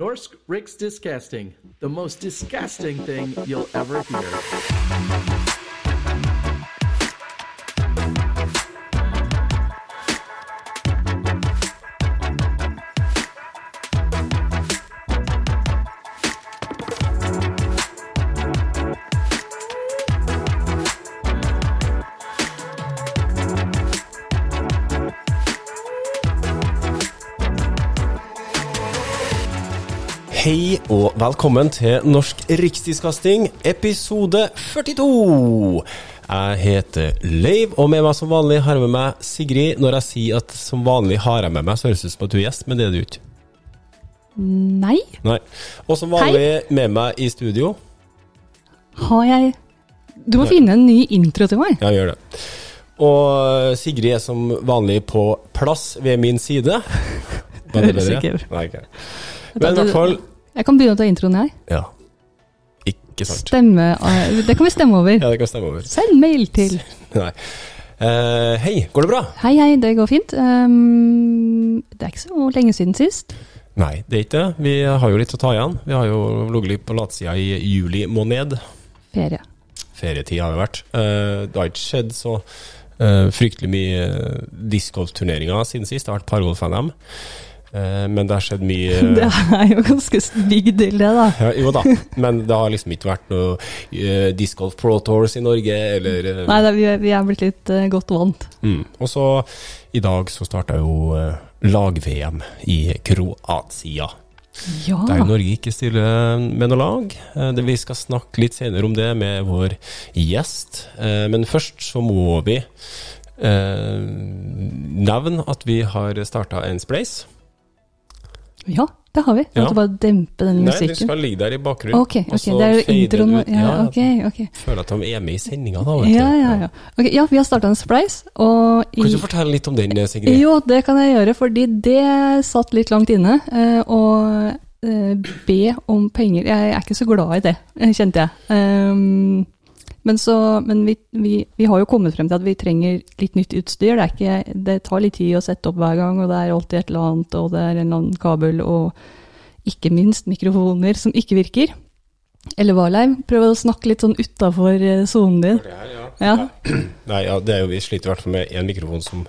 Norsk Rick's Discasting, the most disgusting thing you'll ever hear. Og velkommen til Norsk Rikstidskasting, episode 42. Jeg heter Leiv, og med meg som vanlig har jeg med meg Sigrid. Når jeg sier at som vanlig har jeg med meg, så høres det ut som at du er gjest, men det er du ikke. Nei, Nei. Og som vanlig med meg i studio. har jeg Du må finne en ny intro til meg. Ja, gjør det. Og Sigrid er som vanlig på plass ved min side. Høres ikke? Sikker. Men i hvert fall Jeg kan begynne å ta introen, jeg. Ja. Ikke sant. Stemme eh, Det kan vi stemme over. Ja, det kan vi stemme over. Send mail til Nei. Uh, hei, går det bra? Hei, hei, det går fint. Um, det er ikke så lenge siden sist. Nei, det er ikke det. Vi har jo litt å ta igjen. Vi har jo ligget litt på latsida i juli måned. Ferie. Ferietid har det vært. Uh, det har ikke skjedd så uh, fryktelig mye discgolfturneringer siden sist. Det har vært pargolf-NM. Eh, men det har skjedd mye Det er jo ganske big deal, det, da. ja, Jo da, men det har liksom ikke vært noe uh, discgolf pro tours i Norge, eller uh, Nei, er- vi er blitt litt uh, godt vant. mm. Og så, i dag så starta jo eh, lag-VM i Kroatia. Ja. Der Norge ikke stiller med noe lag. Eh, Det, vi skal snakke litt senere om det med vår gjest. Eh, Men først så må vi eh, nevne at vi har starta en spleis. Ja, det har vi. Ja. måtte bare dempe den musikken. Nei, den skal ligge der i bakgrunnen. Ok, okay. ok, det er jo introen. ja. Ja, ok, ok. Føler at de er med i sendinga, da. vet du. Ja, ja, ja. Ok, ja, vi har starta en spleis, og i Kan du fortelle litt om den, Sigrid? Jo, det kan jeg gjøre, fordi det satt litt langt inne. Og Å eh, be om penger Jeg er ikke så glad i det, eh, kjente jeg. Men, så, men vi, vi, vi har jo kommet frem til at vi trenger litt nytt utstyr. Det, ikke, det tar litt tid å sette opp hver gang, og det er alltid et eller annet, og det er en eller annen kabel, og ikke minst mikrofoner som ikke virker. Eller Valheim. Prøv å snakke litt sånn utafor sonen din. Det her, ja. Ja. Nei, ja, det er jo, vi sliter i hvert fall med én mikrofon som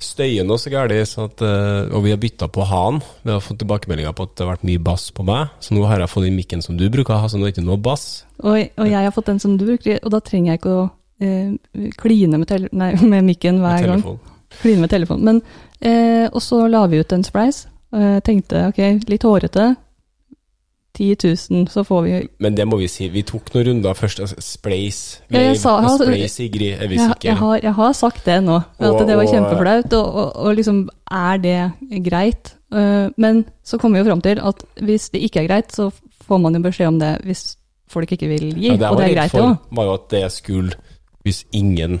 støyer noe så gærent. Eh, og vi har bytta på han. Vi har fått tilbakemeldinger på at det har vært mye bass på meg. Så nå har jeg fått den mikken som du bruker å ha, så nå er det ikke noe bass. Og, og jeg har fått den som du bruker, og da trenger jeg ikke å eh, kline med, nei, med mikken hver med gang. telefon. Kline med telefonen. Men, eh, og så la vi ut en spleis. Jeg tenkte ok, litt hårete. 10 000, så får vi Men det må vi si, vi tok noen runder først. Altså, Spleis, Ja, jeg sa- og jeg- Spleis, Sigrid, er vi jeg, sikre? jeg, har, jeg har sagt det nå, at det var kjempeflaut. Og, og, og liksom, er det greit? Eh, men så kommer vi jo fram til at hvis det ikke er greit, så får man jo beskjed om det hvis folk ikke vil gi. Ja, det og det er greit greit, det var jo at det skulle Hvis ingen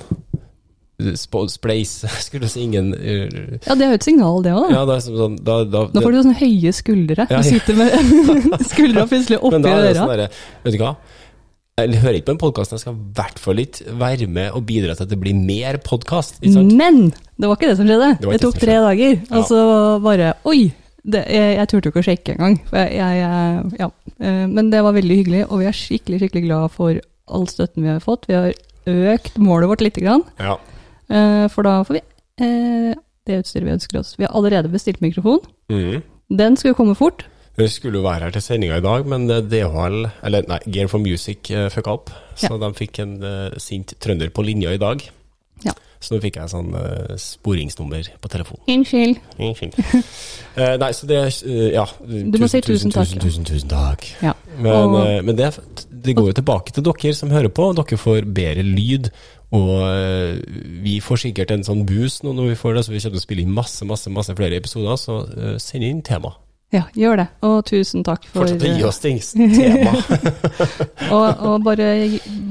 Spleis Skulle si ingen eh, Ja, det er jo et signal, det òg. Ja, sånn da, da, Nå får du sånne høye skuldre. Ja, Du ja. sitter med skuldra plutselig oppi øra. sånn der, Vet du hva? Jeg hører ikke på en podkast, jeg skal i hvert fall ikke være med og bidra til at det blir mer podkast. Men det var ikke det som skjedde. Det Det, tok tre dager, og så bare Oi! Det, jeg, jeg turte jo ikke å sjekke engang. ja. Eh, Men det var veldig hyggelig, og vi er skikkelig skikkelig glad for all støtten vi har fått. Vi har økt målet vårt lite grann, Ja. Eh, for da får vi eh, det utstyret vi ønsker oss. Vi har allerede bestilt mikrofon. Mm. Den skulle komme fort. Vi skulle jo være her til sendinga i dag, men eh, DHL, eller nei, Gear for Music uh, fucka opp. Så de fikk en sint trønder på linja i dag. Ja. Så nå fikk jeg sånn uh, sporingsnummer på telefonen. Unnskyld. Unnskyld. Eh, nei, så det uh, Ja. må si tusen takk, Tusen, tusen, tusen takk. Ja. Men, men det, det går jo tilbake til dere som hører på. Dere får bedre lyd. Og eh, vi får sikkert en sånn boost nå når vi får det, så vi kommer til å spille inn masse masse, masse flere episoder. Så eh, send inn tema. Ja, gjør det. Og tusen takk for Fortsett å gi eh, oss tings, tema. og, og bare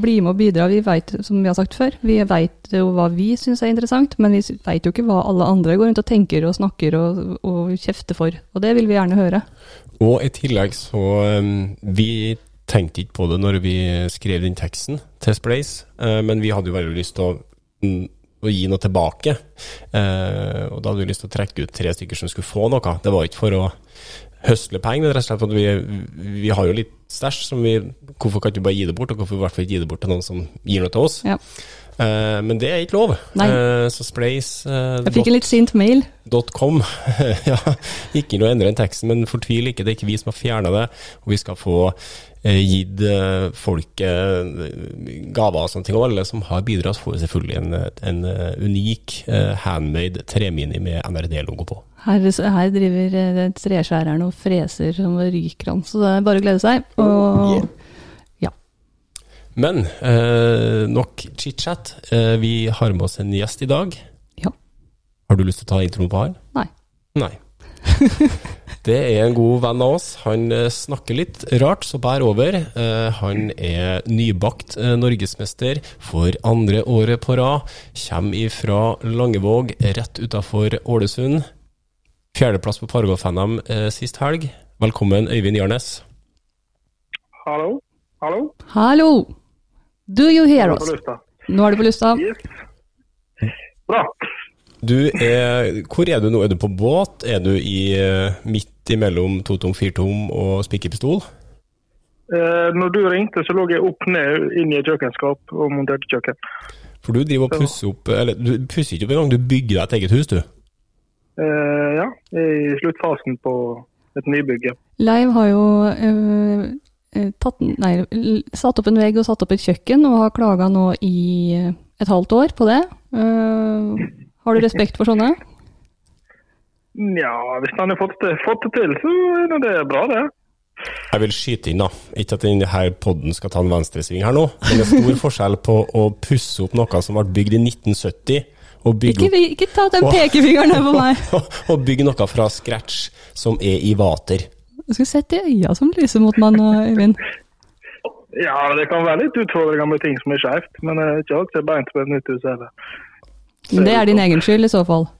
bli med og bidra. Vi vet, som vi har sagt før, vi vet jo hva vi syns er interessant, men vi vet jo ikke hva alle andre går rundt og tenker og snakker og, og kjefter for. Og det vil vi gjerne høre. Og i tillegg så um, Vi tenkte ikke på det når vi skrev den teksten til Splace, eh, men vi hadde jo veldig lyst til å, å gi noe tilbake. Eh, og da hadde vi lyst til å trekke ut tre stykker som skulle få noe. Det var ikke for å høsle penger, men rett og slett for vi, vi har jo litt stæsj som vi Hvorfor kan ikke bare gi det bort, og hvorfor i hvert fall ikke gi det bort til noen som gir noe til oss? Ja. Eh, men det er ikke lov. Eh, så Splace Jeg fikk en litt sint mail. .com. ja, ikke noe å endre den teksten, men fortvil ikke, det er ikke vi som har fjerna det. Og vi skal få gitt eh, folket eh, gaver og sånne ting. Og alle som har bidratt, får selvfølgelig en, en eh, unik eh, handmade tremini med NRD-logo på. Her, her driver eh, treskjæreren og freser som ryker han, så det er bare å glede seg. Og Men eh, nok chit-chat. Eh, vi har med oss en gjest i dag. Ja. Har du lyst til å ta introen på han? Nei. Nei. Det er en god venn av oss. Han eh, snakker litt rart, så bær over. Eh, Han er nybakt eh, norgesmester for andre året på rad. Kommer ifra Langevåg, rett utafor Ålesund. Fjerdeplass på Paragolf-NM eh, sist helg. Velkommen, Øyvind Jarnes. Hallo? Hallo? hallo! Do you hear us? Nå er du på lufta. Yes. Bra. Du er, hvor er du nå? Er du på båt? Er du i, eh, midt imellom totom, firtom og spikerpistol? Eh, når du ringte, så lå jeg opp ned inn i et kjøkkenskap og monterte kjøkken. For du driver og pusser opp Eller du pusser ikke opp engang, du bygger deg et eget hus, du. Eh, ja, i sluttfasen på et nybygg. ja. Leiv har jo øh, tatt, nei, satt opp en vegg og satt opp et kjøkken, og har klaga nå i et halvt år på det. Øh, har du respekt for sånne? Nja, hvis han har fått fått det til, så er det bra, det. Jeg vil skyte inn, da. Ikke at denne podden skal ta en venstresving her nå, men det er stor forskjell på å pusse opp noe som ble bygd i 1970, og bygge, Ikke, ikke ta den pekefingeren her på meg. og bygge noe fra scratch som er i vater. Du skulle sett de øya som lyser mot meg nå, Øyvind. Ja, det kan være litt utfordringer med ting som er skjevt, men ikke alt ikke alltid beint på et nytt hus heller. Men det er din egen skyld i så fall.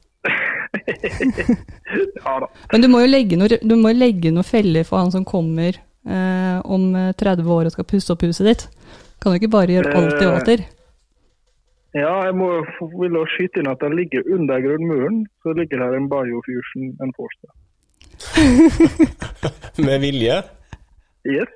Ja da. Men du må jo legge noe, du må legge noe feller for han som kommer eh, om eh, 30 år og skal pusse opp huset ditt. Kan du ikke bare gjøre alt i åter vater? Ja, jeg må vil også skyte inn at den ligger under grunnmuren, så ligger der en Biofusion Enforcer. Med vilje. Yes.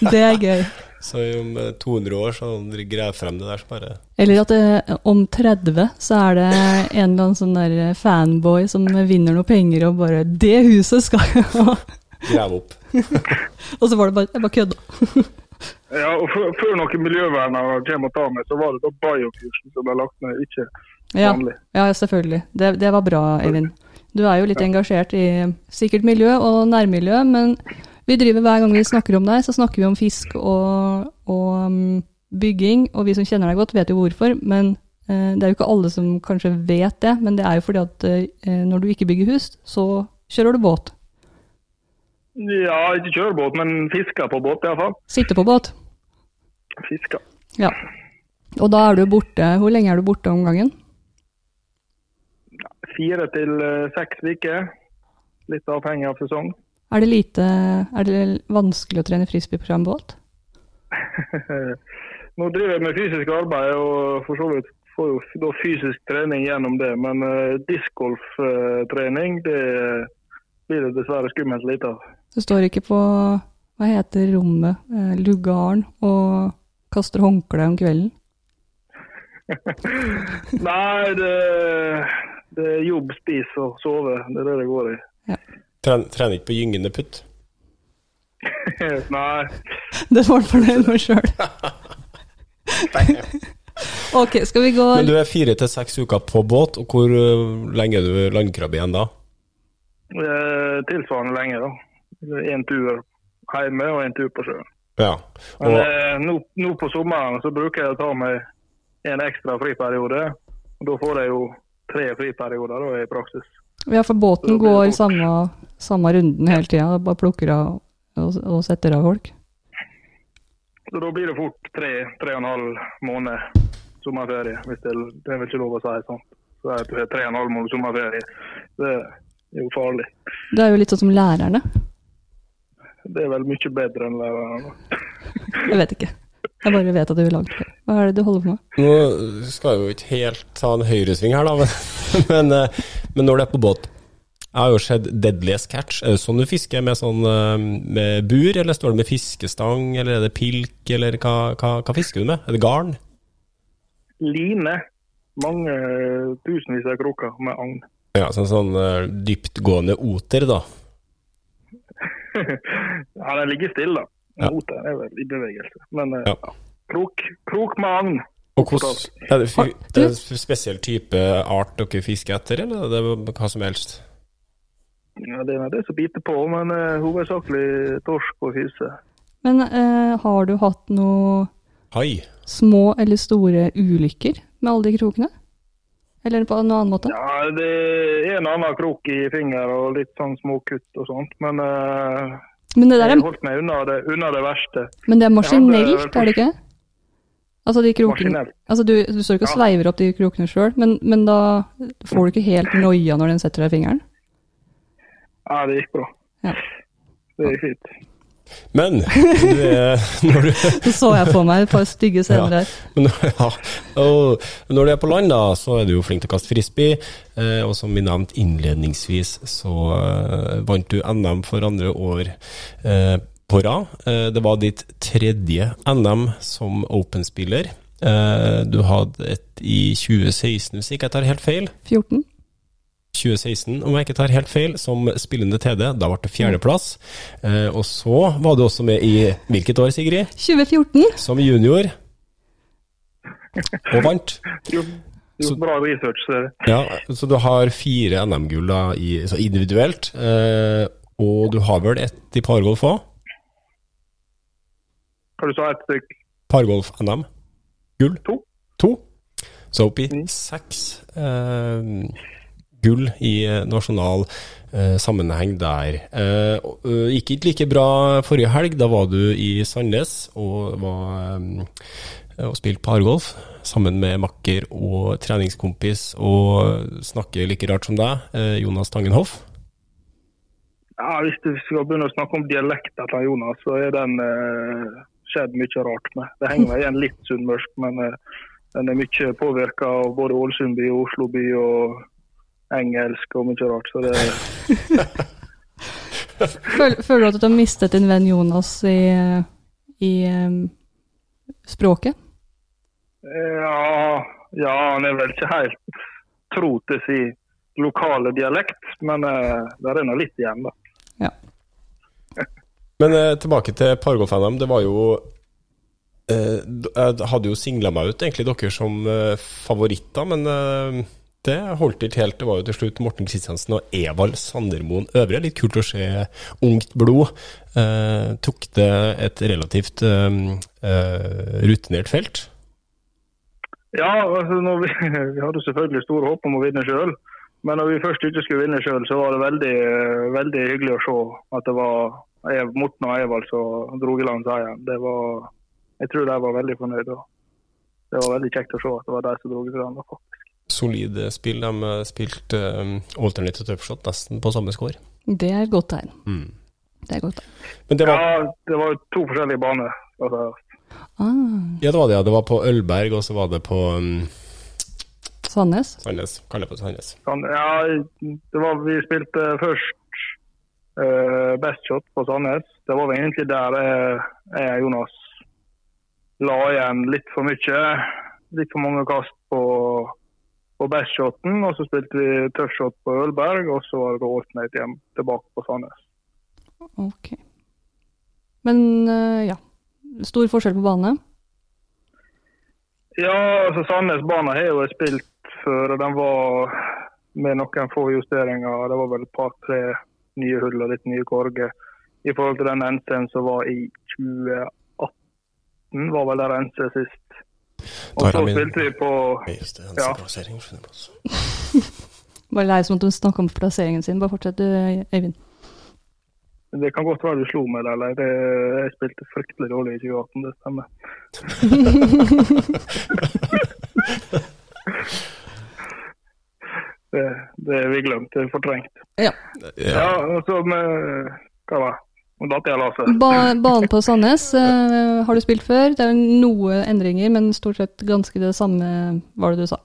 Det er gøy. Så om eh, 200 år så graver frem det der, så bare Eller at det, om 30 så er det en eller annen sånn der fanboy som vinner noe penger og bare 'Det huset skal jeg ha!' grave opp. Og så var det bare Jeg bare kødda. Ja, og før, noen miljøvernere kommer og tar meg, så var det da Biofusion som ble lagt ned, ikke Ja, vanlig. ja selvfølgelig. Det, det var bra, Eivind. Du er jo litt engasjert i sikkert miljø og nærmiljø, men vi driver hver gang vi snakker om deg, så snakker vi om fisk og, og um, bygging, og vi som kjenner deg godt, vet jo hvorfor. Men eh, det er jo ikke alle som kanskje vet det, men det er jo fordi at eh, når du ikke bygger hus, så kjører du båt. Ja, ikke kjører båt, men fisker på båt iallfall. Sitter på båt. Fisker. Ja. Og da er du borte Hvor lenge er du borte om gangen? Fire til eh, seks uker. Litt avhengig av sesong. Er det lite Er det vanskelig å trene frisbee på båt? Nå driver jeg med fysisk arbeid og for så vidt får jo fysisk trening gjennom det, men uh, discgolftrening det blir det dessverre skummelt lite av. Du står ikke på Hva heter rommet? uh, lugaren og kaster håndkle om kvelden? Nei, det, det er jobb, spis og sove. Det er det det går i. Tren, trener ikke på gyngende putt. Nei. Det var han fornøyd med sjøl. Ok, skal vi gå Men du er fire til seks uker på båt, og hvor eh, lenge er du landkrabbe igjen da? Eh, tilsvarende lenge, da. Én tur hjemme og én tur på sjøen. Ja. Men Og, eh, nå, nå på sommeren så bruker jeg å ta meg en ekstra friperiode. Og da får jeg jo tre friperioder da, i praksis. Ja, for båten går samme, samme runden hele tida. Bare plukker av og, og setter av folk. Så da blir det fort tre, tre og en halv måned sommerferie. Hvis det, det er vel ikke lov å si sånn. Så er det tre og en halv måned sommerferie. Det er jo farlig. Det er jo litt sånn som lærerne. Det er vel mye bedre enn lærerne. Jeg vet ikke. Jeg bare vet at du vil lage det. Hva er det du holder på med? nå skal jeg jo ikke helt ta en høyresving her, da, men, men, eh, men når du er på båt, Jeg har jo sett Deadliest Catch. Er det sånn du fisker, med sånn eh, med bur, eller står det med fiskestang, eller er det pilk, eller hva, hva, hva fisker du med? Er det garn? Line. Mange tusenvis av kroker med agn. Ja, sånn, sånn dyptgående oter, da. ja, den ligger stille, da. Ja. Er vel i bevegelse. Men eh, Ja. krok, krok mann. Og hvordan, er det, Har- er det en spesiell type art dere fisker etter, eller det er det hva som helst? Ja, det er det som biter på, men uh, hovedsakelig torsk og hyse. Men uh, har du hatt noe Hai? små eller store ulykker med alle de krokene? Eller på en annen måte? Ja, det er en annen krok i finger og litt sånn småkutt og sånt, men Men det der jeg er, har holdt meg unna det, unna det verste. men det er maskinelt, er det ikke? Altså de krokene Altså du, du står ikke og sveiver opp de krokene sjøl, men, men da får du ikke helt noia når den setter deg i fingeren? Ja, det gikk bra. Ja. Det gikk fint. Men du er, når du Så jeg på meg et par stygge scener her. Men ja, og når du er på land, da, så er du jo flink til å kaste frisbee. Eh, og som vi nevnte innledningsvis, så eh, vant du NM for andre år eh, på rad. Eh, det var ditt tredje NM som Open-spiller. Eh, du hadde et i 2016, hvis ikke jeg tar helt feil. 14? 2016, om jeg ikke tar helt feil, som spillende TD. Da ble det fjerdeplass. Eh, og så var du også med i hvilket år, Sigrid? 2014? Som junior. Og vant. Jo, Så- jo, bra research. jeg. Ja, så du har fire NM-gull så individuelt. Eh, og du har vel ett i pargolf òg? Hva du sa et stykk? Pargolf-NM? Gull? To. To. Så oppi Mm. seks eh, gull i eh, nasjonal eh, sammenheng der. Eh, eh, gikk ikke like bra forrige helg. Da var du i Sandnes og var eh, og spilte pargolf sammen med makker og treningskompis og snakker like rart som deg, eh, Jonas Tangenhoff. Ja, Hvis du skal begynne å snakke om dialekten til Jonas, så er den eh, skjedd mye rart med. Det henger igjen litt sunnmørsk, men den er mye påvirka av både Ålesund by Oslo by og engelsk og mye rart. Så det Føl- Føler du at du har mistet din venn Jonas i, i um, språket? Ja, ja, han er vel ikke helt tro til sin lokale dialekt, men uh, der er nå litt igjen, da. Men uh, tilbake til Pargolf-NM. Det var jo uh, Jeg hadde jo singla meg ut, egentlig, dere som eh, favoritter, men eh, det holdt ikke helt. Det var jo til slutt Morten Kristiansen og Evald Sandermoen Øvre. Litt kult å se ungt blod. Eh, tok det et relativt eh, eh, rutinert felt? Ja, altså vi, vi hadde selvfølgelig store håp om å vinne sjøl. Men når vi først ikke skulle vinne sjøl, så var det veldig, veldig hyggelig å se at det var Morten og Evald som dro i land seieren. Jeg tror de var veldig fornøyde. Det var veldig kjekt å se at det var de som dro i land. Solid eh, spill. De eh, spilte um, alternative tupshot nesten på samme score. Det er et godt tegn. Mm. Det er godt tegn. Men det var Ja, det var to forskjellige baner. Altså, Ah, Ja, det var det. ja. Det var på Ølberg, og så var det på um, Sandnes? Sandnes. Kaller på Sandnes. Ja, det var, vi spilte først uh, Best Shot på Sandnes. Det var vel egentlig der jeg, jeg Jonas la igjen litt for mye. Litt for mange kast på, på Bæsjåten, Og så spilte vi tøffshot på Ølberg, og så var det alternate hjem tilbake på Sandnes. Ok. Men eh, ja. Stor forskjell på bane? Ja, altså Sandnes-banen har jo jeg spilt før, og den var med noen få justeringer. Det var vel et par-tre nye hull og litt nye korger. I forhold til den NC-en som var i 2018, var vel der NC sist. Og så min- spilte vi på Ja, Just det, Ja. plassering. Bare lei som at hun snakka om plasseringen sin. Bare fortsett, du, Øyvind. Det kan godt være du slo meg der, eller det, jeg spilte fryktelig dårlig i 2018, det stemmer. det, det er vi glemt, det er fortrengt. Ja. Ja, og så med Hva var det? Ba banen på Sandnes uh, har du spilt før. Det er noe endringer, men stort sett ganske det samme var det du sa.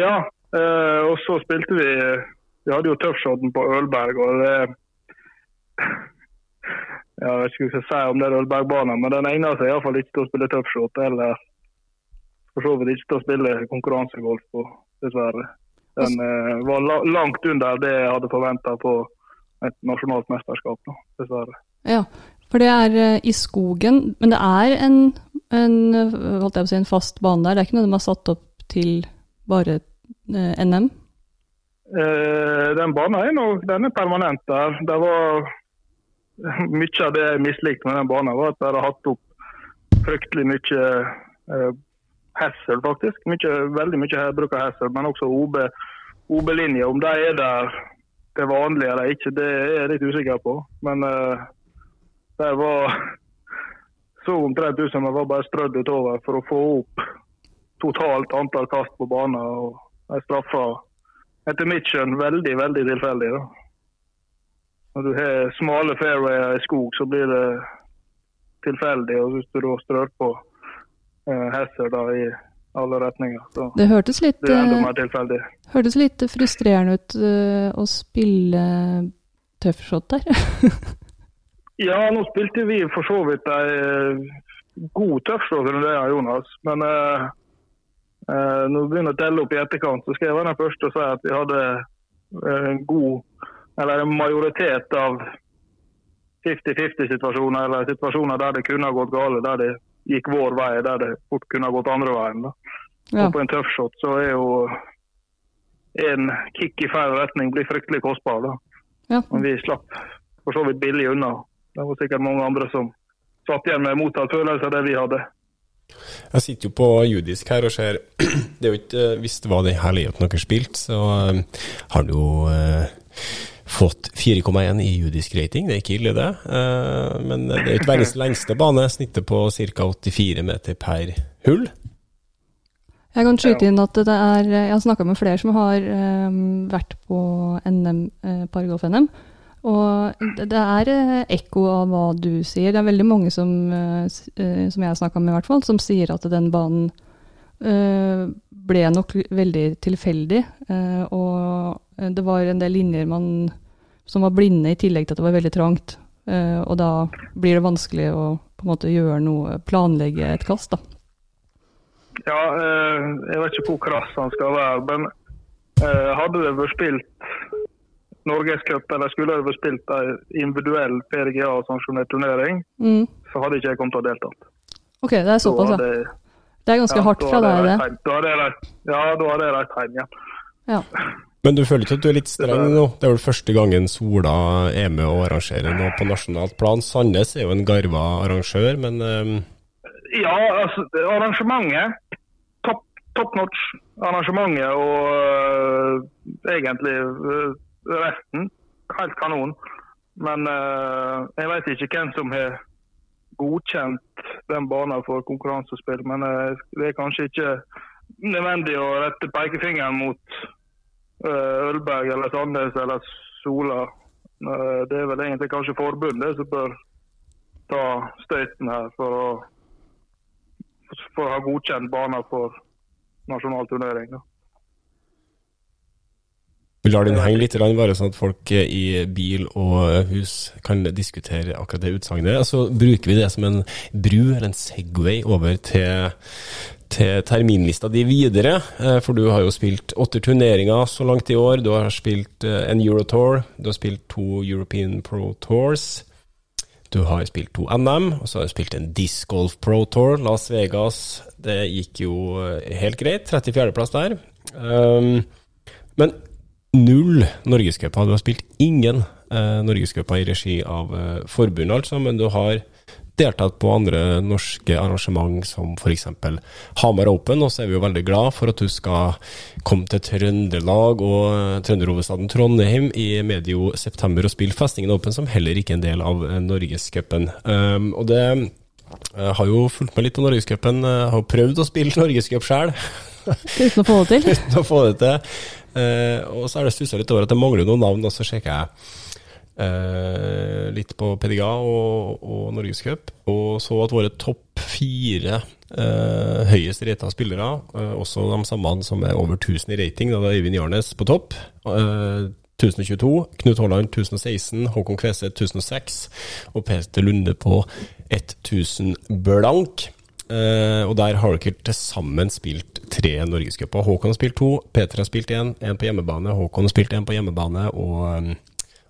Ja, uh, og så spilte vi Vi hadde jo tøffshoten på Ølberg. og det Jeg vet ikke hva jeg skal si om den Ølbergbanen, men den egner seg iallfall ikke til å spille tøffshot. Eller for så vidt ikke til å spille konkurransegolf på, dessverre. Den uh, var la langt under det jeg hadde forventa på et nasjonalt mesterskap, nå, dessverre. Ja, for det er eh, i skogen, men det er en, en, å si, en fast bane der. Det er ikke noe de har satt opp til bare eh, NM? Eh, den banen er nok den er permanent der. Det var Mye av det jeg mislikte med den banen, var at de har hatt opp fryktelig mye eh, hassel, faktisk. Mye, veldig mye bruk av hassel, men også OB, OB-linje. Om de er der til vanlig eller ikke, det er jeg litt usikker på. Men uh, det var så omtrent ut som jeg var bare strødd utover for å få opp totalt antall kast på banen. og jeg straffa etter mitt skjønn veldig, veldig tilfeldig. da. Når du har smale fairwayer i skog, så blir det tilfeldig. og Hvis du da strør på eh, Hesser da i alle retninger, så Det hørtes litt, det enda eh, mer tilfeldig. hørtes litt frustrerende ut eh, å spille tøffshot der. Ja, nå spilte vi for så vidt ei eh, god det runde, Jonas. Men eh, eh, når vi begynner å telle opp i etterkant, så skal jeg være den første å si at vi hadde en god, eller en majoritet av 50-50-situasjoner, eller situasjoner der det kunne ha gått galt, der det gikk vår vei, der det fort kunne ha gått andre veien. Da. Ja. Og på en tøffshot så er jo en kick i feil retning blir fryktelig kostbar. da. Ja. Men vi slapp for så vidt billig unna. Det var sikkert mange andre som satt igjen med mottatt følelse av det vi hadde. Jeg sitter jo på judisk her og ser Det er jo ikke visst hva den herligheten dere spilte, så eh, har du jo eh, fått 4,1 i judisk rating. Det er ikke ille, det. Eh, men det er jo ikke verdens lengste bane. Snittet på ca. 84 meter per hull. Jeg kan skyte inn at det er Jeg har snakka med flere som har eh, vært på NM, eh, Paragolf-NM. Og det er eh, ekko av hva du sier. Det er veldig mange som, eh, eh, som jeg har snakka med, i hvert fall, som sier at den banen eh, ble nok veldig tilfeldig. eh, og det var en del linjer man, som var blinde, i tillegg til at det var veldig trangt. Eh, og da blir det vanskelig å på en måte gjøre noe, planlegge et kast, da. Ja, eh, jeg vet ikke hvor krass han skal være, men eh, hadde det vært spilt Norgescup, eller skulle det vært spilt en individuell PDGA-sanksjonert turnering, Mm. så hadde ikke jeg kommet til å deltatt. Ok, det er såpass, ja. Det er ganske ja, hardt fra deg, det. Da hadde jeg ja, da hadde jeg reist hjem igjen. Ja. Men du føler ikke at du er litt streng nå? Det er vel første gangen Sola er med og arrangerer noe på nasjonalt plan. Sandnes er jo en garva arrangør, men um... Ja, altså, arrangementet Top, top notch. Arrangementet og uh, egentlig uh, resten helt kanon. Men uh, jeg vet ikke hvem som har godkjent den banen for konkurransespill. Men øh, det er kanskje ikke nødvendig å rette pekefingeren mot øh, Ølberg eller Sandnes eller Sola. Øh, det er vel egentlig kanskje forbundet som bør ta støyten her for å for å ha godkjent baner for nasjonal turnering. Da. Vi lar den henge litt, bare sånn at folk eh, i bil og hus kan diskutere akkurat det utsagnet. Så bruker vi det som en bru eller en Segway over til til terminlista di videre, eh, for du har jo spilt åtte turneringer så langt i år. Du har spilt eh, en Eurotour, du har spilt to European Pro Tours. Du har spilt to NM, og så har du spilt en Disc Golf Pro Tour, Las Vegas. Det gikk jo eh, helt greit. 34.-plass der. Um, men null norgescuper. Du har spilt ingen eh, norgescuper i regi av eh, forbundet, altså, men du har deltatt på andre norske arrangement som f.eks. Hamar Open, og så er vi jo veldig glad for at du skal komme til Trøndelag og eh, trønderhovedstaden Trondheim i medio september og spille Festningen Open, som heller ikke er en del av eh, Norgescupen. Um, og det jeg har jo fulgt med litt på Norgescupen, har prøvd å spille Norgescup sjøl. Uten å få det til. uten å få det til. Eh, og så er det stussa litt over at det mangler noen navn, og så sjekker jeg eh, litt på PDGA og, og Norgescup, og så at våre topp fire eh, høyest rata spillere, eh, også de samme som er over 1000 i rating, da det er Øyvind Jarnes på topp, eh, 1022, Knut Haaland 1016, Håkon Kveseth 1006 og Peter Lunde på 1000 blank. Eh, og der har dere til sammen spilt tre norgescuper. Håkon har spilt to, Peter har spilt én, én på hjemmebane, Håkon har spilt én på hjemmebane, og eh,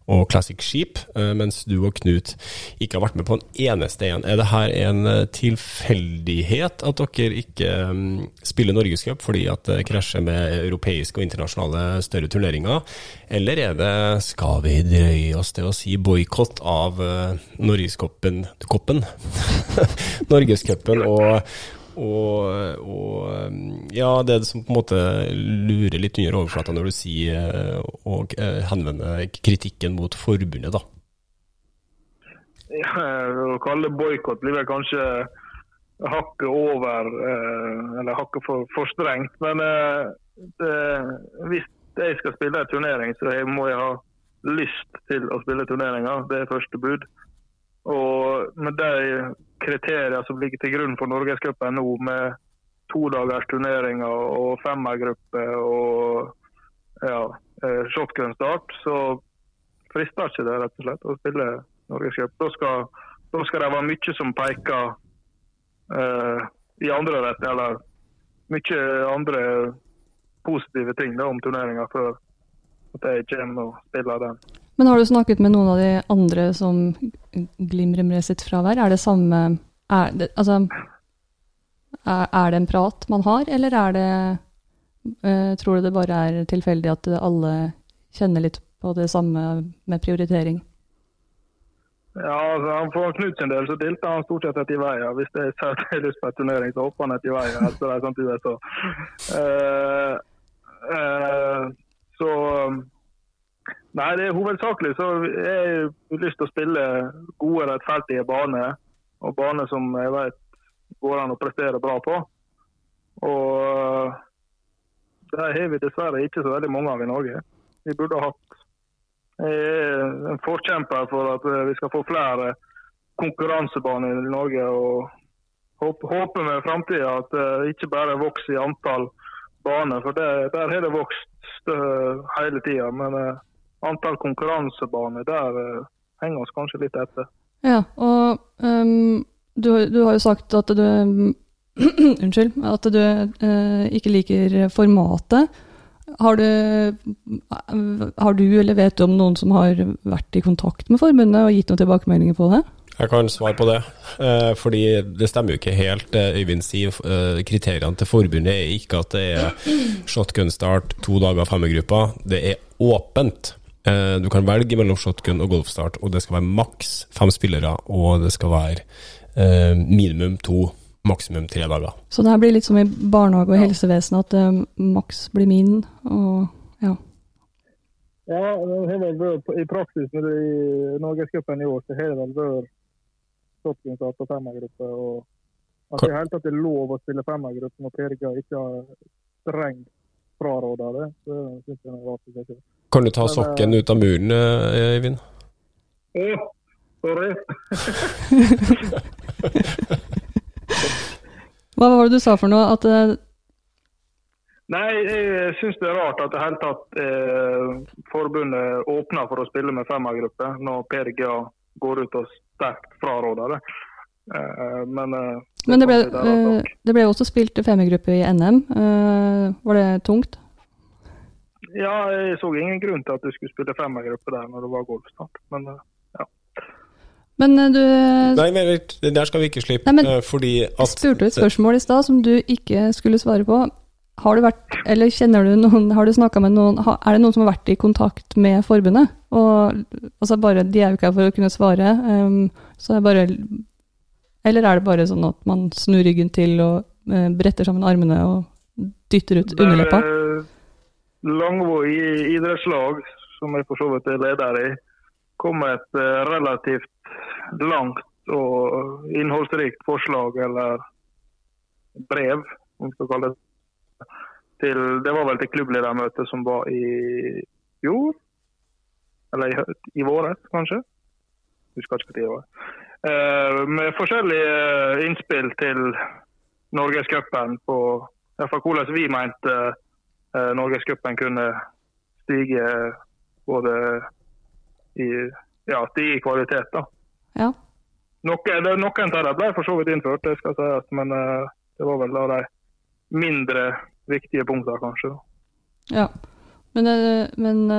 og Classic Sheep, eh, mens du og Knut ikke har vært med på en eneste en. Er det her en eh, tilfeldighet at dere ikke mm, spiller Norgescup fordi at det krasjer med europeiske og internasjonale større turneringer, eller er det, skal vi drøye oss til å si, boikott av uh, Norgescupen Norgescupen og, og, og, ja, det som på en måte lurer litt under overflata når du sier og eh, henvender kritikken mot forbundet, da. Ja, å kalle det boikott blir vel kanskje hakket over, eh, eller hakket for, for strengt. Men eh, det, hvis jeg skal spille en turnering, så må jeg ha lyst til å spille turneringer. Det er første bud. Og med de kriterier som ligger til grunn for Norgescupen nå, med todagers turneringer og femmergruppe og ja, eh, shotgun-start, så frister ikke det rett og slett å spille Norgescup. Da, skal, da skal det være mye som peker eh, i andre retning, eller mye andre positive ting da, om turneringa før at jeg kommer og spiller den. Men har du snakket med noen av de andre som glimrer med sitt fravær? Er det samme er det, Altså, er, det en prat man har, eller er det uh, Tror du det bare er tilfeldig at alle kjenner litt på det samme med prioritering? Ja, altså, For Knut sin del så dilter han stort sett etter veien. Hvis det er har lyst på en turnering, så hopper han etter veien. Altså, det er sånn USA. Uh, uh, så Nei, det er hovedsakelig så jeg har lyst til å spille gode, rettferdige baner. Og baner som jeg vet går an å prestere bra på. Og det har vi dessverre ikke så veldig mange av i Norge. Vi burde ha hatt Jeg er en forkjemper for at vi skal få flere konkurransebaner i Norge. og Håper med framtida at det ikke bare vokser i antall baner, for det, der har det vokst hele tida. Men antall konkurransebaner, der uh, henger oss kanskje litt etter. Ja, og um, du, du, har jo sagt at du Unnskyld. At du uh, ikke liker formatet. Har du, har du, eller vet du om noen som har vært i kontakt med forbundet og gitt noen tilbakemeldinger på det? Jeg kan svare på det, eh, fordi det stemmer jo ikke helt Øyvind sier. Eh, kriteriene til forbundet er ikke at det er shotgun-start, to dager femmergruppa. Det er åpent. Eh, du kan velge mellom shotgun og golfstart, og det skal være maks fem spillere, og det skal være eh, minimum to, maksimum tre dager. Så det her blir litt som i barnehage og helsevesen, at eh, maks blir min, og ja. Ja, i praksis når det i Norgescupen i år, så har det vel vært shotgun-start og femmergruppe. og at det helt at det er lov å spille femmergruppe når Per ikke har strengt fraråda det. Så synes jeg det er rart. Kan du ta sokken ut av muren, eh, Eivind? Å, sorry. Hva var det du sa for noe? At. Eh, Nei, jeg syns det er rart at det hele tatt eh, forbundet åpner for å spille med femmergruppe, når PRGA går ut og sterkt fraråder det. Eh, men, eh, men det, ble, det, det ble også spilt femmergruppe i NM. Eh, var det tungt? Ja, jeg så ingen grunn til at du skulle spille femmergruppe der når det var golfstart, men eh, ja. Men eh, du Nei, men der skal vi ikke slippe, Nei, men, eh, fordi at Jeg spurte et spørsmål i stad som du ikke skulle svare på. Har du vært, eller kjenner du noen, har du snakka med noen, er det noen som har vært i kontakt med forbundet? Og, altså bare, De er jo ikke her for å kunne svare, um, så er bare Eller er det bare sånn at man snur ryggen til og uh, bretter sammen armene og dytter ut underleppa? Langvåg idrettslag, som jeg for så vidt er leder i, kom med et eh, relativt langt og innholdsrikt forslag, eller brev, om vi skal kalle det til, Det var vel til klubbledermøtet som var i fjor? Eller i, i våres, kanskje? Husker ikke når det var. Eh, med forskjellige innspill til Norgescupen på i hvert hvordan vi mente Norgescupen kunne stige både i ja, stige i kvalitet. da. Ja. Noen, det- noen av dem ble for så vidt innført, det skal sies, men eh, det var vel av de mindre viktige punktene, kanskje. da. Ja. Men, eh, men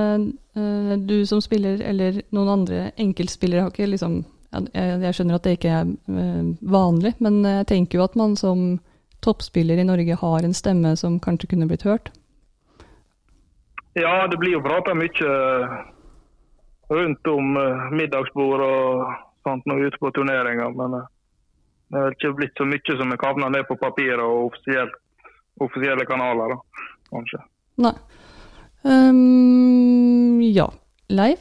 eh, du som spiller, eller noen andre enkeltspillere, har ikke liksom jeg, jeg skjønner at det ikke er eh, vanlig, men jeg tenker jo at man som toppspiller i Norge har en stemme som kanskje kunne blitt hørt. Ja, det blir jo prata mye rundt om eh, middagsbord og sånt når vi er ute på turneringer, men eh, det har ikke blitt så mye som er kavna ned på papiret og offisielle kanaler, da, kanskje. Nei. Um, ja. Leiv?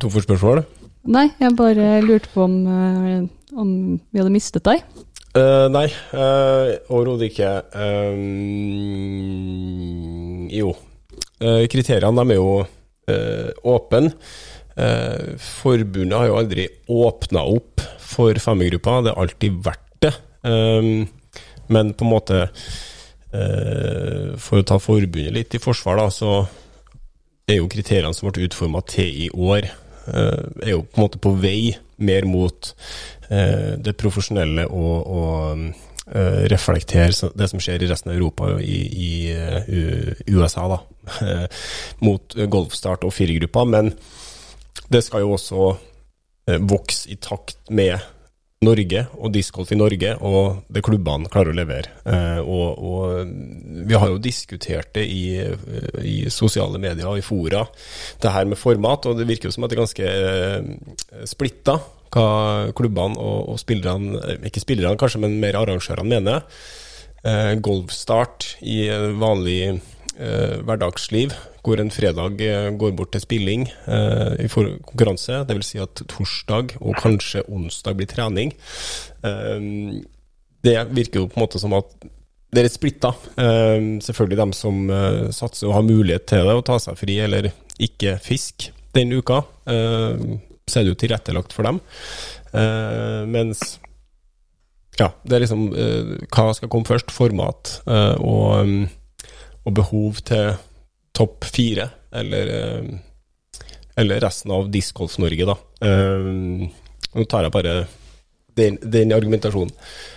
To for spørsmål. Nei, jeg bare lurte på om, eh, om vi hadde mistet deg. Uh, nei, uh, overhodet ikke. Um, jo. Eh, kriteriene er jo uh, åpne. Eh, forbundet har jo aldri åpna opp for femmergruppa, det har alltid vært det. Men på en måte eh, For å ta forbundet litt i forsvar, da, så er jo kriteriene som ble utforma til i år, eh, er jo på en måte på vei mer mot eh, det profesjonelle og, og eh, reflektere det som skjer i resten av Europa og i, i eh, USA, da. mot eh, golfstart og firergruppa. Men det skal jo også eh, vokse i takt med Norge og discgolf i Norge, og det klubbene klarer å levere. Eh, og, og vi har jo diskutert det i, eh, i sosiale medier og i fora, det her med format, og det virker jo som at det er ganske eh, splitta hva klubbene og, og spillerne, eh, ikke spillerne kanskje, men mer arrangørene mener. Eh, golfstart i vanlig eh, hverdagsliv, hvor en fredag eh, går bort til spilling eh, i konkurranse, dvs. Si at torsdag og kanskje onsdag blir trening. Det virker jo på en måte som at det er litt splitta. Selvfølgelig dem som satser og har mulighet til det, å ta seg fri eller ikke fisk den uka. Eh, så er det jo tilrettelagt for dem. Uh, mens ja, det er liksom uh, hva skal komme først? Format uh, og, um, og behov til topp fire, eller, eller resten av Discgolf-Norge, da. Nå tar jeg bare den, den argumentasjonen.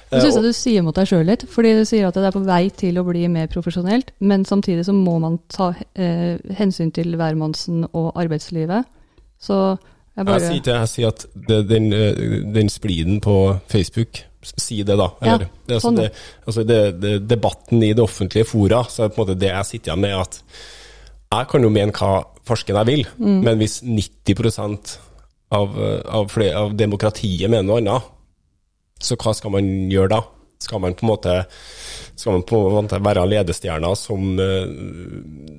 Jeg syns du sier mot deg sjøl litt, fordi du sier at det er på vei til å bli mer profesjonelt, men samtidig så må man ta hensyn til hvermannsen og arbeidslivet. Så jeg Jeg sier, til, jeg sier at det, den, eh, den spliden på Facebook Si det, da. Ja, det, altså sånn, det, altså det, det, debatten i det offentlige fora, så er det på en måte det jeg sitter igjen med, at jeg kan jo mene hva farsken jeg vil, Mm. men hvis 90 av, eh, av, flere, av demokratiet mener noe annet, så hva skal man gjøre da? Skal man på en måte på en måte være ledestjerna som eh,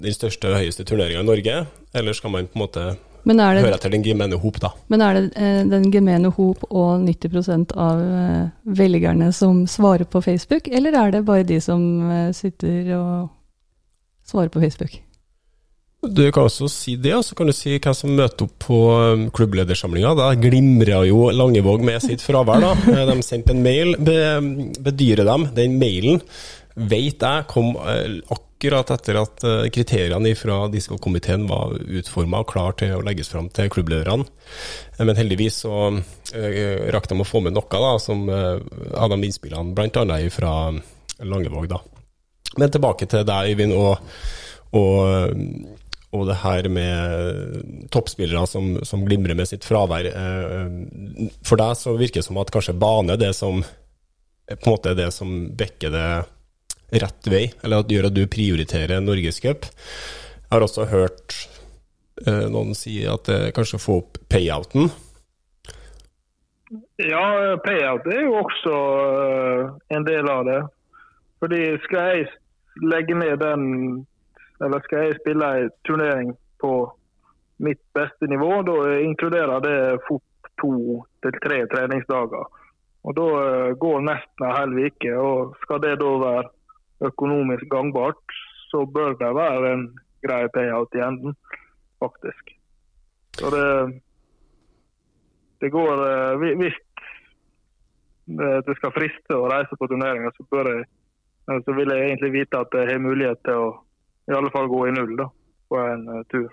den største og høyeste turneringa i Norge, eller skal man på en måte Men er det, hører etter den gemene hop, da? men er det eh, den gemene hop og 90% av eh, velgerne som svarer på Facebook, eller er det bare de som eh, sitter og svarer på Facebook? Du kan også si det, og så kan du si hvem som møter opp på klubbledersamlinga. Da glimra jo Langevåg med sitt fravær. da. De sendte en mail, be, bedyrer dem. Den mailen vet jeg kom eh, akkurat etter at eh, kriteriene fra diskokomiteen var utforma og klar til å legges fram til klubblederne. Eh, Men heldigvis så eh, rakk de å få med noe da, som av de innspillene, bl.a. fra Langevåg. da. Men tilbake til deg, Øyvind, og, og, og det her med toppspillere som, som glimrer med sitt fravær. For deg så virker det som at kanskje bane det som på en måte er det som bekker det rett vei, eller at gjør at du prioriterer Norgescup. Jeg har også hørt eh, noen si at det kanskje får opp payouten. Ja, payout er jo også uh, en del av det. Fordi skal jeg legge ned den, eller skal jeg spille en turnering på mitt beste nivå, da inkluderer det fort to til tre treningsdager. Og Da eh, går nesten en hel uke. og Skal det da være økonomisk gangbart, så bør det være en grei payout i enden, faktisk. Så det, det går eh, Hvis eh, det skal friste å reise på turneringer, så, eh, så vil jeg egentlig vite at jeg har mulighet til å i alle fall gå i null da, på en tur.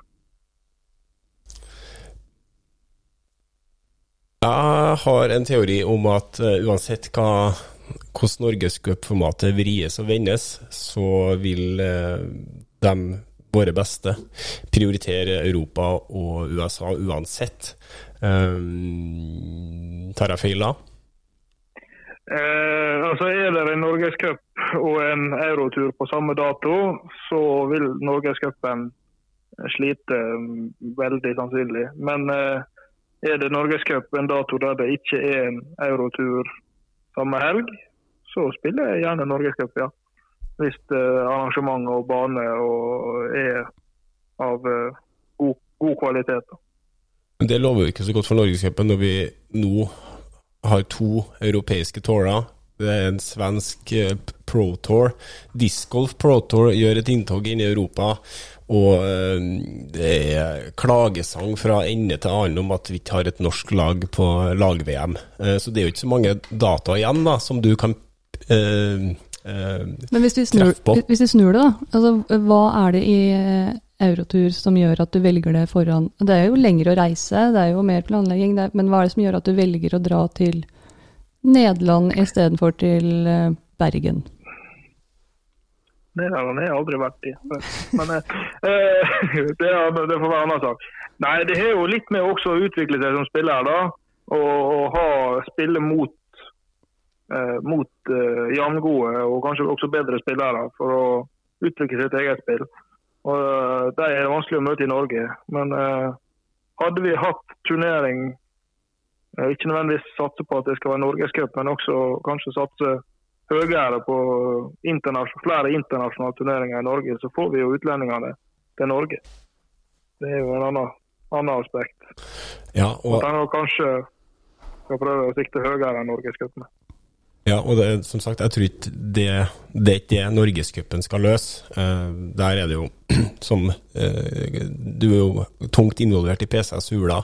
Jeg har en teori om at uansett hva hvordan norgescupformatet vries og vendes, så vil uh, de, våre beste, prioritere Europa og USA uansett. Um, tar jeg feil da? Eh, altså Er det en norgescup og en eurotur på samme dato, så vil norgescupen slite mm, veldig sannsynlig. Men eh, er det norgescup en dato der det ikke er en eurotur samme helg, så spiller jeg gjerne norgescup, ja. Hvis eh, arrangement og bane og er av eh, god, god kvalitet. Da. Det lover ikke så godt for norgescupen når vi nå har to europeiske tårer. Det er en svensk eh, pro tour. Discgolf pro tour gjør et inntog inn i Europa. Og eh, det er klagesang fra ende til annen om at vi ikke har et norsk lag på lag-VM. Eh, så det er jo ikke så mange data igjen da, som du kan eh, eh, Men hvis vi, snur, hvis vi snur det, da. Altså, hva er det i Eurotur som gjør at du velger det foran Det er jo lengre å reise, det er jo mer planlegging, det, men hva er det som gjør at du velger å dra til Nederland istedenfor til Bergen? Nederland har jeg aldri vært i. Men eh, det, er, det, får være en annen sak. Nei, Det har jo litt med også å utvikle seg som spiller. da, Og, og ha, spille mot, eh, mot eh, jevngode og kanskje også bedre spillere for å utvikle sitt eget spill. Og uh, De er det vanskelig å møte i Norge. Men eh, hadde vi hatt turnering, eh, ikke nødvendigvis satse på at det skal være norgescup, men også kanskje satse høyere på internasjonale, flere internasjonale turneringer i Norge, så får vi jo utlendingene til Norge. Det er jo en annen, annen aspekt. Ja, og... At kanskje skal prøve å sikte høyere enn norgescupen. Ja, og det, som sagt, jeg tror ikke det, det er ikke det norgescupen skal løse. Uh, der er det jo, som uh, Du er jo tungt involvert i PCS-hula.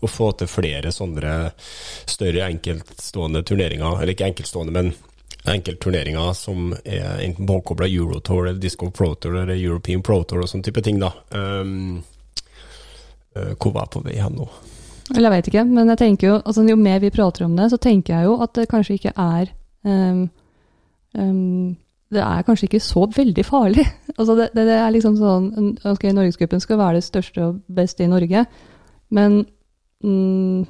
Å få til flere sånne større enkeltstående turneringer, eller ikke enkeltstående, men enkeltturneringer som er enten påkobla Eurotour eller Disco Pro Tour eller European Pro Tour og sånn type ting, da. Um, uh, hvor var jeg på vei hen nå? Eller jeg vet ikke, men jeg tenker jo, altså jo mer vi prater om det, så tenker jeg jo at det kanskje ikke er um, um, Det er kanskje ikke så veldig farlig. altså det, det, det er liksom sånn Ok, Norgesgruppen skal være det største og beste i Norge, men mm,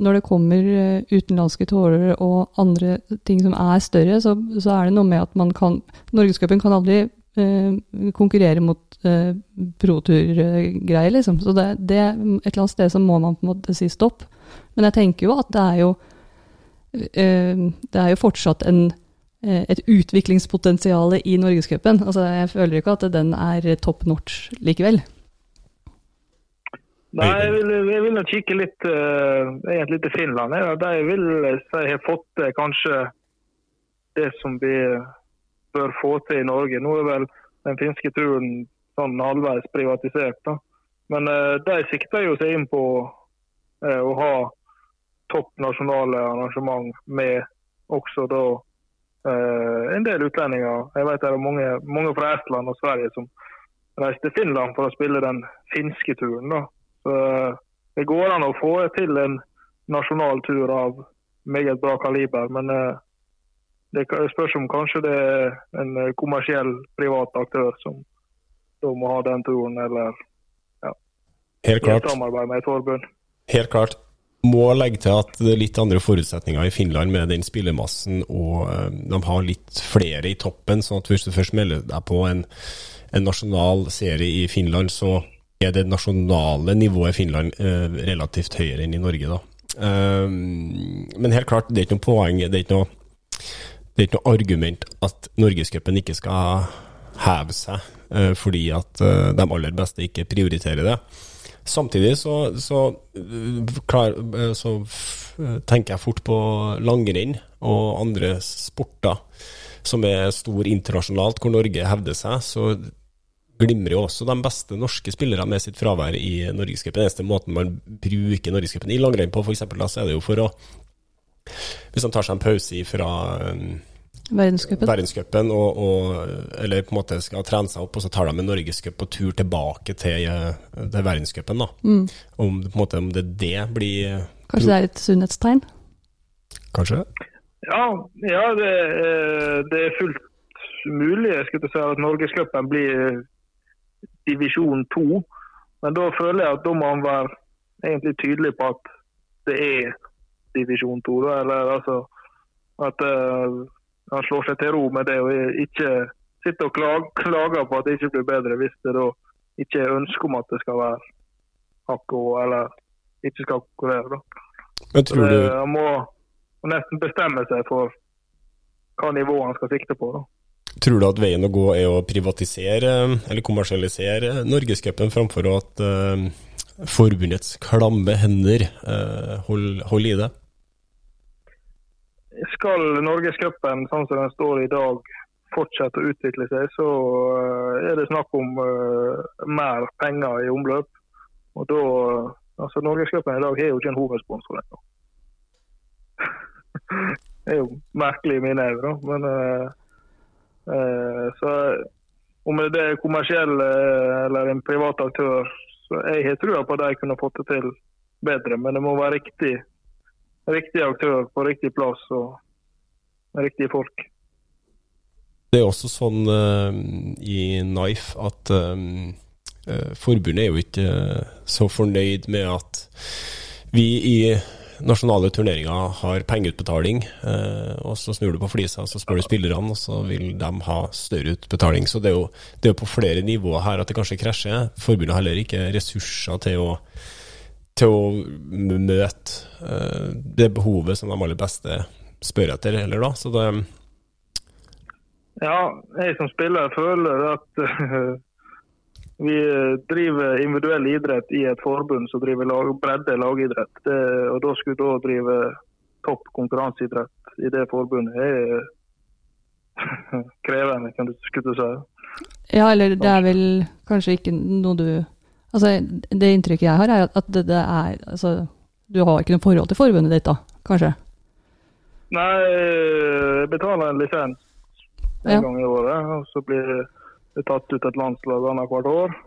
når det kommer eh, utenlandske tårer og andre ting som er større, så, så er det noe med at man kan Norgescupen kan aldri eh, konkurrere mot eh, proturgreier, liksom. Så det, det, et eller annet sted så må man på en måte si stopp. Men jeg tenker jo at det er jo eh, Det er jo fortsatt en, eh, et utviklingspotensial i Norgescupen. Altså, jeg føler ikke at den er top notch likevel. Nei, jeg vil, jeg vil kikke litt uh, egentlig til Finland. Jeg, de vil si har fått uh, kanskje det som vi bør få til i Norge. Nå er vel den finske turen sånn halvveis privatisert. da. Men uh, de sikter jo seg inn på uh, å ha topp nasjonale arrangement med også da en del utlendinger. Jeg vet det er mange, mange fra Estland og Sverige som reiser til Finland for å spille den finske turen. da. Så det går an å få til en nasjonal tur av meget bra kaliber. Men eh, det spørs om kanskje det er en eh, kommersiell privat aktør som da må ha den turen, eller ja, Helt klart. samarbeid med et forbund. Helt klart. Må legge til at det er litt andre forutsetninger i Finland med den spillemassen, og eh, de har litt flere i toppen. sånn at hvis du først melder deg på en, en nasjonal serie i Finland, så er det nasjonale nivået i Finland eh, relativt høyere enn i Norge, da. Um, men helt klart, det er ikke noe poeng, det er ikke noe, det er ikke noe argument at Norgescupen ikke skal heve seg eh, fordi at eh, de aller beste ikke prioriterer det. Samtidig så, så, klar, så tenker jeg fort på langrenn og andre sporter som er stor internasjonalt, hvor Norge hevder seg. Så glimrer jo også de beste norske spillerne med sitt fravær i Norgescupen. Eneste måten man bruker Norgescupen i langrenn på, f.eks., så er det jo for å Hvis han tar seg en pause fra Verdenscupen. verdenscupen, og, og, eller på en måte skal trene seg opp, og så tar de en norgescup på tur tilbake til, eh, til verdenscupen. Mm. Om, på en måte, om det det blir Kanskje det er et sunnhetstegn? Kanskje? Ja, ja det, er- det er fullt mulig jeg skulle si at Norgescupen blir divisjon to. Men da føler jeg at da må han være egentlig tydelig på at det er divisjon to. Eller altså at uh, han slår seg til ro med det og ikke sitter og klag, klager på at det ikke blir bedre hvis det da ikke er ønske om at det skal være hakk eller ikke skal konkurrere. da. Men tror du, han må nesten bestemme seg for hva nivå han skal sikte på. da. Tror du at veien å gå er å privatisere eller kommersialisere Norgescupen framfor at uh, forbundets klamme hender uh, holder hold i det? Skal Norgescupen sånn som den står i dag fortsette å utvikle seg, så eh, er det snakk om uh, mer penger i omløp. Og da, altså Norgescupen i dag har jo ikke en hovedsponsor ennå. det er jo merkelig i mine øyne. Men eh, eh, så om det er kommersiell eh, eller en privat aktør, så jeg har trua på at de kunne fått det til bedre. Men det må være riktig, riktig aktør på riktig plass og riktige folk. Det er også sånn uh, i Knife at um, eh, forbundet er jo ikke eh, så fornøyd med at vi i nasjonale turneringer har pengeutbetaling, eh, og så snur du på flisa, så spør du spillerne, og så vil de ha større utbetaling. Så det er jo, det er på flere nivåer her at det kanskje krasjer. Forbundet har heller ikke ressurser til å, til å møte eh, det behovet som de aller beste spør etter, heller da. Så det Ja, jeg som spiller føler at vi driver individuell idrett i et forbund som driver lag, bredde lagidrett. Det, og da skulle da drive topp konkurranseidrett i det forbundet er krevende, kan du skulle si. Ja, eller det er vel kanskje ikke noe du Altså, det inntrykket jeg har, er at det, det er Altså, du har ikke noe forhold til forbundet ditt, da, kanskje? Nei, jeg betaler en lisens en Ja. gang i året, og så blir det tatt ut et landslag annethvert år.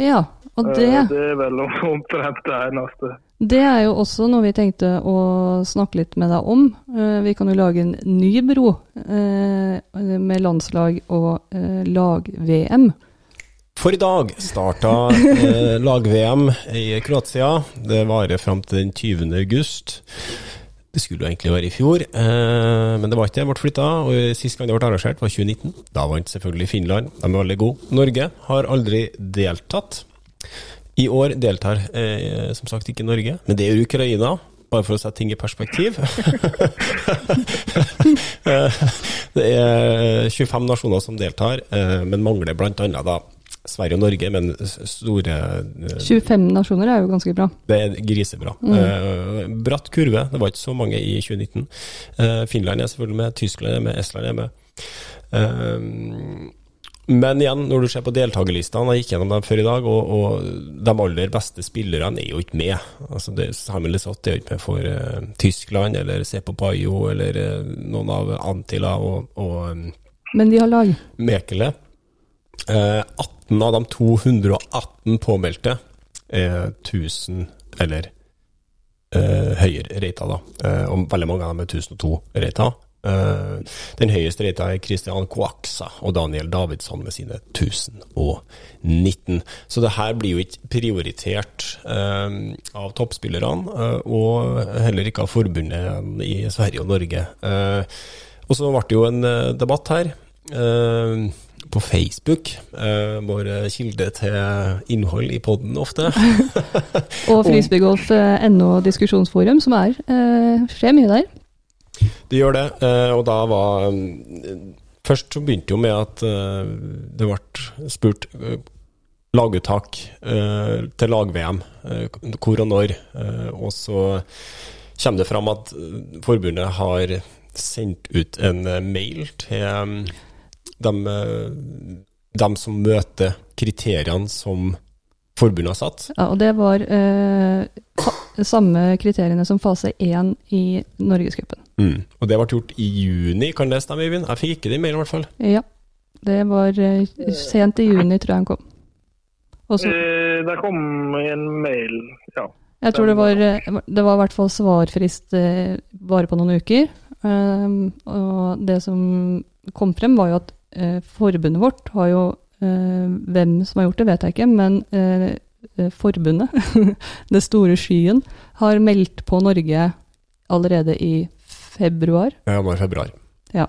Ja, og Eh, det det er vel omtrent det eneste. Det er jo også noe vi tenkte å snakke litt med deg om. Eh, Vi kan jo lage en ny bro eh, med landslag og lag-VM. For i dag starta eh, lag-VM i Kroatia. Det varer fram til den 20. august. Det skulle jo egentlig være i fjor, eh, men det var ikke det. Ble flytta. Og sist gang det ble arrangert, var 2019. Da vant selvfølgelig Finland. De er veldig gode. Norge har aldri deltatt. I år deltar eh, som sagt ikke Norge, men det gjør Ukraina. Bare for å sette ting i perspektiv. Eh, det er 25 nasjoner som deltar, men mangler bl.a. da Sverige og Norge, men store eh, 25 nasjoner er jo ganske bra. Det er grisebra. Eh, bratt kurve, det var ikke så mange i 2019. Eh, Finland er selvfølgelig med, Tyskland er med, Estland er med. Eh, men igjen, når du ser på deltakerlistene, jeg gikk gjennom dem før i dag, og, og de aller beste spillerne er jo ikke med. Altså det, Samuel Lesoth er jo ikke med for uh, Tyskland, eller Sepo Payo, eller uh, noen av Antilla og, og um, Men de har lag. Mekele. Uh, 18 av de 218 påmeldte er 1000 eller eh, høyere reita, da. Eh, og veldig mange av dem er 1002 reita. Eh, den høyeste reita er Christian Coaxa og Daniel Davidsson med sine 1019. Så det her blir jo ikke prioritert eh, av toppspillerne, eh, og heller ikke av forbundet i Sverige og Norge. Eh, og så ble det jo en eh, debatt her. eh, på Facebook, eh, vår kilde til innhold i podden ofte. Og frisbeegolf.no diskusjonsforum, som er eh, skjer mye der. Det gjør det, eh, og da var mm, Først så begynte jo med at eh, det ble spurt eh, laguttak eh, til lag-VM, eh, hvor og når. eh, Og så kommer det fram at eh, forbundet har sendt ut en eh, mail til dem, eh, som møter kriteriene som forbundet har satt. Ja, og det var eh, samme kriteriene som fase 1 i Norgescupen. Mm. Og det ble gjort i juni, kan det stemme, Øyvind? Jeg fikk ikke det i mailen, i hvert fall. Ja. Det var eh, sent i juni, tror jeg han kom. Også, Eh, Det kom en mail, ja. jeg tror det var, eh, det var i hvert fall svarfrist eh, bare på noen uker. Um, og det som kom frem, var jo at forbundet vårt har jo eh, Hvem som har gjort det, vet jeg ikke, men eh, eh, forbundet, det store skyen, har meldt på Norge allerede i februar. Januar-februar. Ja.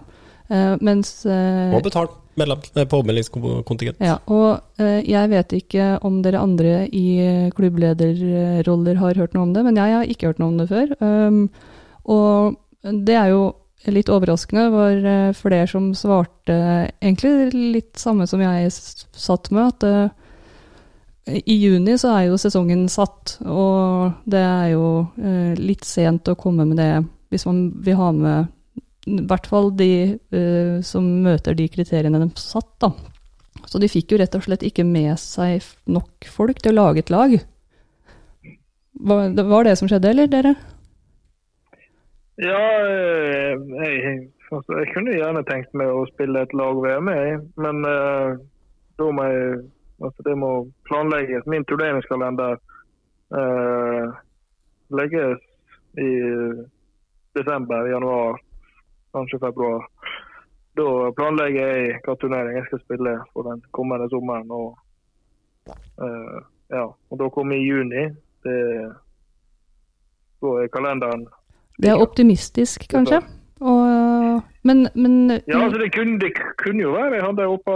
Eh, mens eh, medlem, eh, påmeldingskontingent. Ja, og eh, jeg vet ikke om dere andre i eh, klubblederroller har hørt noe om det, men jeg har ikke hørt noe om det før. Um, og det er jo litt overraskende. Det var eh, flere som svarte egentlig litt samme som jeg satt med, at det, i juni så er jo sesongen satt, og det er jo eh, litt sent å komme med det hvis man vil ha med i hvert fall de eh, som møter de kriteriene de satt, da. Så de fikk jo rett og slett ikke med seg nok folk til å lage et lag. Var det var det som skjedde, eller dere? Ja, eh, jeg, altså, jeg kunne gjerne tenkt meg å spille et lag-VM, jeg. Men uh, da må jeg altså, Det må planlegges. Min turneringskalender uh, legges i desember, januar, kanskje februar. Da planlegger jeg hva turnering jeg skal spille for den kommende sommeren. Og, uh, ja, og da kommer i juni. Det, da er kalenderen Det er optimistisk, kanskje? Og, men, men Ja, altså det kunne, det kunne jo være jeg hadde oppe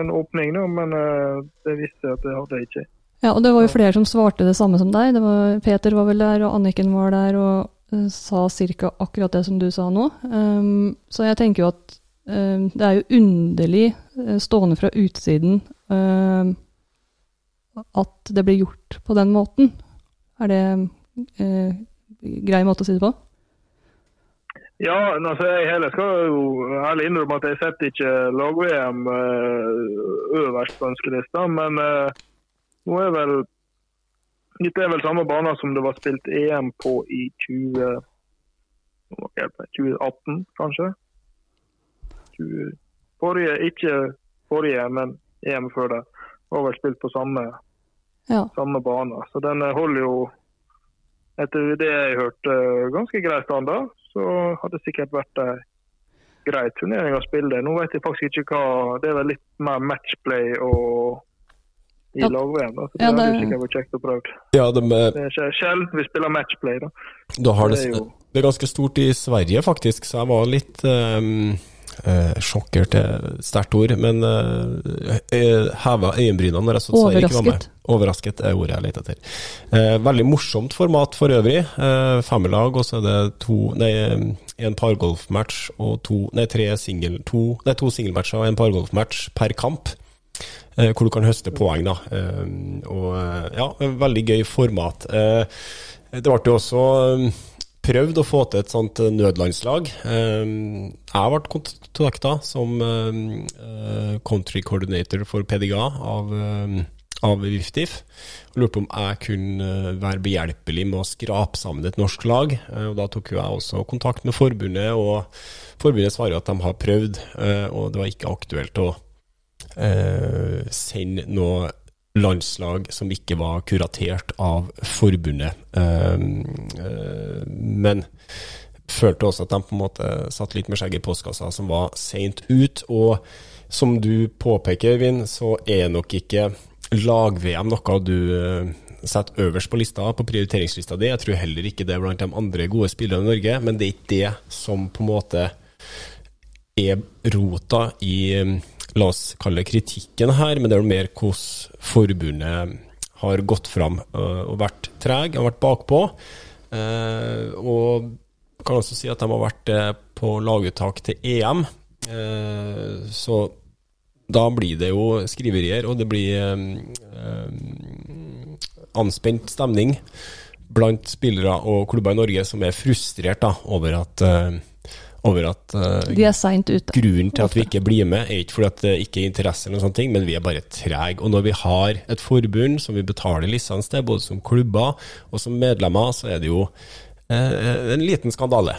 en åpning, nå, men eh, det visste jeg at det hadde ikke. Ja, og det var jo flere som svarte det samme som deg. Det var, Peter var vel der, og Anniken var der og eh, sa ca. akkurat det som du sa nå. Um, så jeg tenker jo at um, det er jo underlig, eh, stående fra utsiden, um, at det blir gjort på den måten. Er det uh, grei måte å si det på? Ja, altså jeg heller skal jo ærlig innrømme at jeg setter ikke lag-VM eh, øverst på ønskelista, men eh, nå er vel Dette er vel samme bane som det var spilt EM på i 20, nå må jeg hjelpe meg, 2018, kanskje? 20, forrige, ikke forrige, men EM før det. Var vel spilt på samme Ja. samme bane. Så den holder jo, etter det jeg hørte, ganske grei standard. Så hadde det sikkert vært ei grei turnering å spille. Nå vet jeg faktisk ikke hva Det er vel litt mer matchplay og i Ja. lag-VM. da, Så det Ja, hadde sikkert vært kjekt å prøve. Ja, de, eh, Det er sjel- sjelden vi spiller matchplay. da. da har det, Det er jo- det er ganske stort i Sverige, faktisk, så jeg var litt um, uh, sjokkert er et sterkt ord, men eh, heva øyenbrynene når jeg så at Sverige ikke var med. Overrasket er ordet jeg leter etter. Eh, veldig morsomt format for øvrig. Eh, Femmerlag, og så er det to Nei, en pargolfmatch og to Nei, tre single, to, nei, to singelmatcher og en pargolfmatch per kamp. Eh, hvor du kan høste poeng, da. Eh, og eh, ja, veldig gøy format. Eh, det ble jo også eh, prøvd å få til et sånt eh, nødlandslag. Eh, jeg ble kontakta som eh, eh, country coordinator for PDGA av av Viftif. Og lurte på om jeg kunne være behjelpelig med å skrape sammen et norsk lag. Og Da tok jeg også kontakt med forbundet, og forbundet svarer at de har prøvd, og det var ikke aktuelt å sende noe landslag som ikke var kuratert av forbundet. Eh, eh, men følte også at de på en måte satt litt med skjegget i postkassa, som var seint ut. Og som du påpeker, Vin, så er nok ikke lag-VM noe du eh, setter øverst på lista, på prioriteringslista di. Jeg tror heller ikke det er blant de andre gode spillerne i Norge, men det er ikke det som på en måte er rota i eh, La oss kalle det kritikken her, men det er jo mer hvordan forbundet har gått fram eh, og vært treg, har vært bakpå. Eh, og kan også si at de har vært eh, på laguttak til EM. Så da blir det jo skriverier, og det blir anspent stemning blant spillere og klubber i Norge som er frustrert da, over at, over at uh, er. Grunnen til at vi ikke blir med, er ikke fordi at det ikke er interesse, eller noen sånne ting, men vi er bare trege. Og når vi har et forbund som vi betaler lisens til, både som klubber og som medlemmer, så er det jo eh, en liten skandale.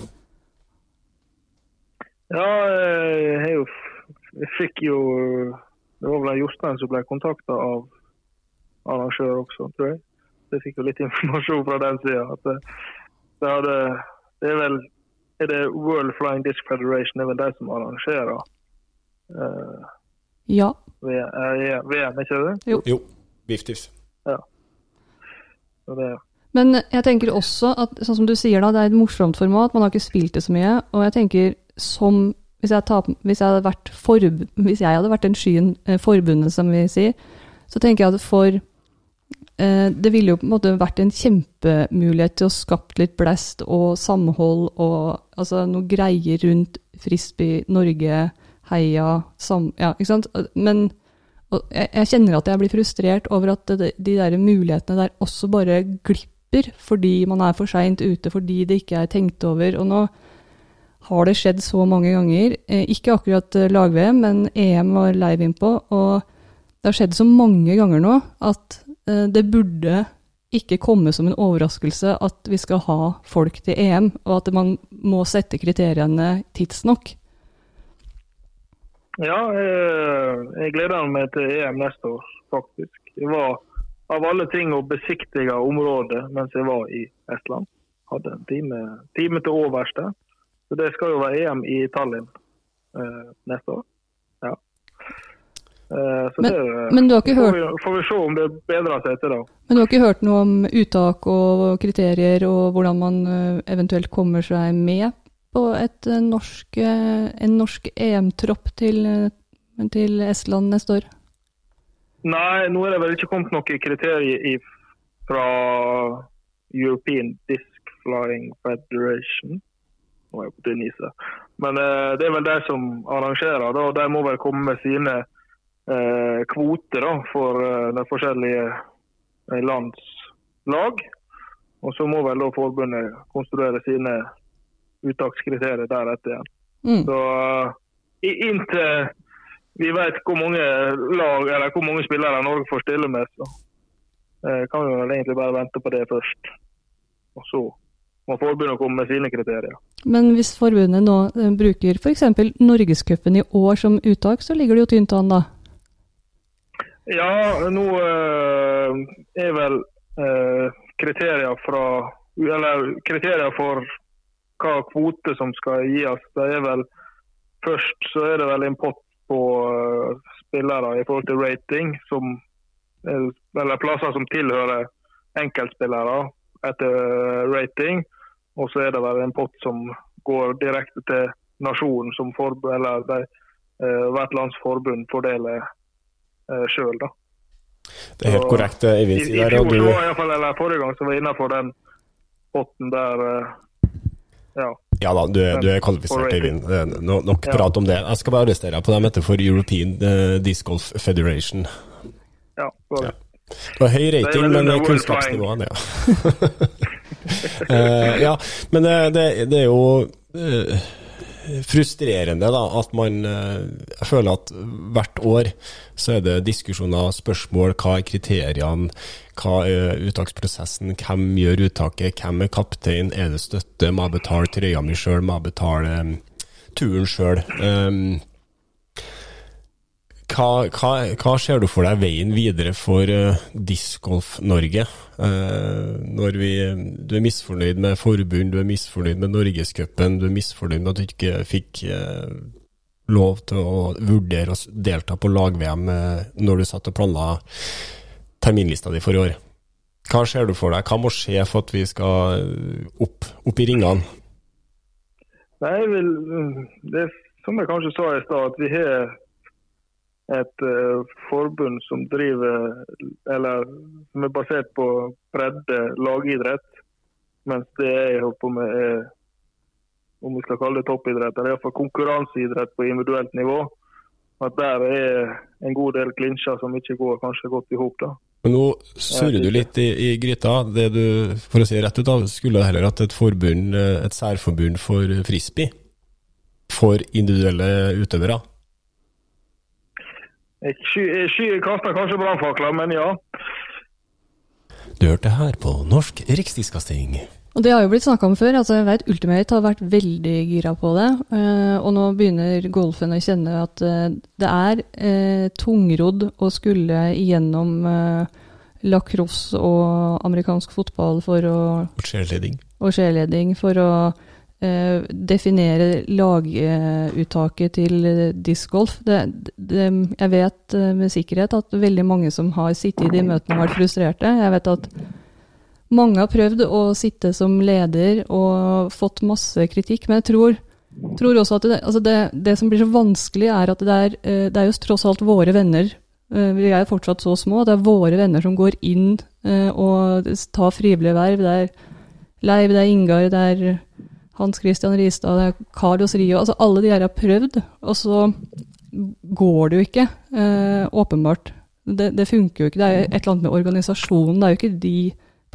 Ja, jeg, har jo, jeg fikk jo Det var vel Jostein som ble kontakta av arrangør også, tror jeg. Så jeg fikk jo litt informasjon fra den sida. At det, det, hadde, det er vel er det World Flying Disc Federation det er vel de som arrangerer uh, Ja. VM, VM, ikke det? Jo. Jo. Biftifs. Ja. det Men jeg tenker også at, sånn som du sier da, det er et morsomt format, man har ikke spilt det så mye. Og jeg tenker som Hvis jeg, tar, hvis jeg, hadde, vært forb, hvis jeg hadde vært den skyen, eh, forbundet, som vi sier, så tenker jeg at for eh, Det ville jo på en måte vært en kjempemulighet til å skapt litt blest og samhold og altså noe greier rundt frisbee, Norge, heia, sam... Ja, ikke sant? Men jeg, jeg kjenner at jeg blir frustrert over at det, de der mulighetene der også bare glipper fordi man er for seint ute, fordi det ikke er tenkt over. Og nå har det skjedd så mange ganger. Eh, ikke akkurat eh, lag-VM, men EM var live innpå. Og det har skjedd så mange ganger nå at eh, det burde ikke komme som en overraskelse at vi skal ha folk til EM, og at man må sette kriteriene tidsnok. Ja, jeg, jeg gleder meg til EM neste år, faktisk. Jeg var av alle ting å besiktige området mens jeg var i Estland. Hadde en time, time til overs der. Så det skal jo være EM i Tallinn eh, neste år. Eh, Men- det men du har ikke får, hørt- vi, får vi se om det bedrer seg etter da. Men du har ikke hørt noe om uttak og kriterier, og hvordan man eh, eventuelt kommer seg med på et eh, norsk, en norsk EM-tropp til, til Estland neste år? Nei, nå er det vel ikke kommet noen kriterier fra European Disc Flying Federation. Nå er jeg på Denise. Men det er vel de som arrangerer. Da. De må vel komme med sine kvoter da, for eh, de forskjellige eh, lands lag. Og så må vel da forbundet konstruere sine uttakskriterier deretter igjen. Mm. Så inntil vi vet hvor mange lag eller hvor mange spillere Norge får stille med, så kan vi vel egentlig bare vente på det først. Og så må forbundet komme med sine kriterier. Men hvis forbundet nå eh, bruker f.eks. Norgescupen i år som uttak, så ligger det jo tynt an, da. Ja, nå uh, er vel uh, kriterier fra kriterier for hva kvote som skal gis. Det er vel Først så er det vel en pott på uh, spillere i forhold til rating, som eh, Eller plasser som tilhører enkeltspillere etter rating. Og så er det vel en pott som går direkte til nasjonen som forb eller de, hvert lands forbund fordeler uh, sjøl. Det er helt Så- korrekt, eh, I, Eivind i sier der. fjor så du, var i hvert fall, eller forrige gang så var jeg innafor den potten der eh, Ja. ja da, du, du er kvalifisert, Eivind. Det no, nok prat om det. Jeg skal bare arrestere deg på dem heter for European eh, Disc Golf Federation. ja, så, Ja. Og høy er rating, men under kunnskapsnivået, ja. uh, ja, men det, det, det er jo eh, frustrerende da, at man eh, Jeg føler at hvert år så er det diskusjoner, spørsmål, hva er kriteriene, hva er uttaksprosessen, hvem gjør uttaket, hvem er kaptein, er det støtte, må jeg betale trøya mi sjøl, må jeg betale eh, turen sjøl. Hva, hva, hva ser du for deg veien videre for uh, Discgolf Norge? Uh, når vi, du er misfornøyd med forbund, du er misfornøyd med Norgescupen, du er misfornøyd med at du ikke fikk uh, lov til å vurdere å delta på lag-VM når du satt og planla terminlista di for i år. Hva ser du for deg? Hva må skje for at vi skal opp, opp i ringene? Nei, jeg vil, det som jeg kanskje sa i stad, at vi har et eh, forbund som driver Eller som er basert på bredde lagidrett. Mens det jeg holder på med, er om vi skal kalle det toppidrett, eller iallfall konkurranseidrett på individuelt nivå. At der er en god del klinsjer som ikke går kanskje godt i hop. Men nå surrer du litt i, i gryta. Det du, for å si rett ut, da, skulle heller hatt et forbund, eh, et særforbund for frisbee. For individuelle utøvere. Jeg, sky, jeg sky, kaster kanskje brannfakler, men ja. Du hørte her på Norsk Rikstidskasting. Og det har jo blitt snakka om før. altså jeg vet Ultimate har vært veldig gira på det. eh, og nå begynner golfen å kjenne at eh, det er eh, tungrodd å skulle igjennom eh, lacrosse og amerikansk fotball for å Cheerleading. og cheerleading for å eh, definere laguttaket til eh, discgolf. Jeg vet eh, med sikkerhet at veldig mange som har sittet i de møtene, har vært frustrerte. Jeg vet at mange har prøvd å sitte som leder og fått masse kritikk, men jeg tror, tror også at det, altså det, det som blir så vanskelig, er at det er, eh, det er jo tross alt våre venner. Eh, Vi er jo fortsatt så små. Det er våre venner som går inn eh, og tar frivillige verv. Det er Leiv, det er Ingar, det er Hans Christian Ristad, er Carlos Rio. Altså alle de her har prøvd, og så går det jo ikke, eh, åpenbart. Det, det funker jo ikke. Det er et eller annet med organisasjonen. Det er jo ikke de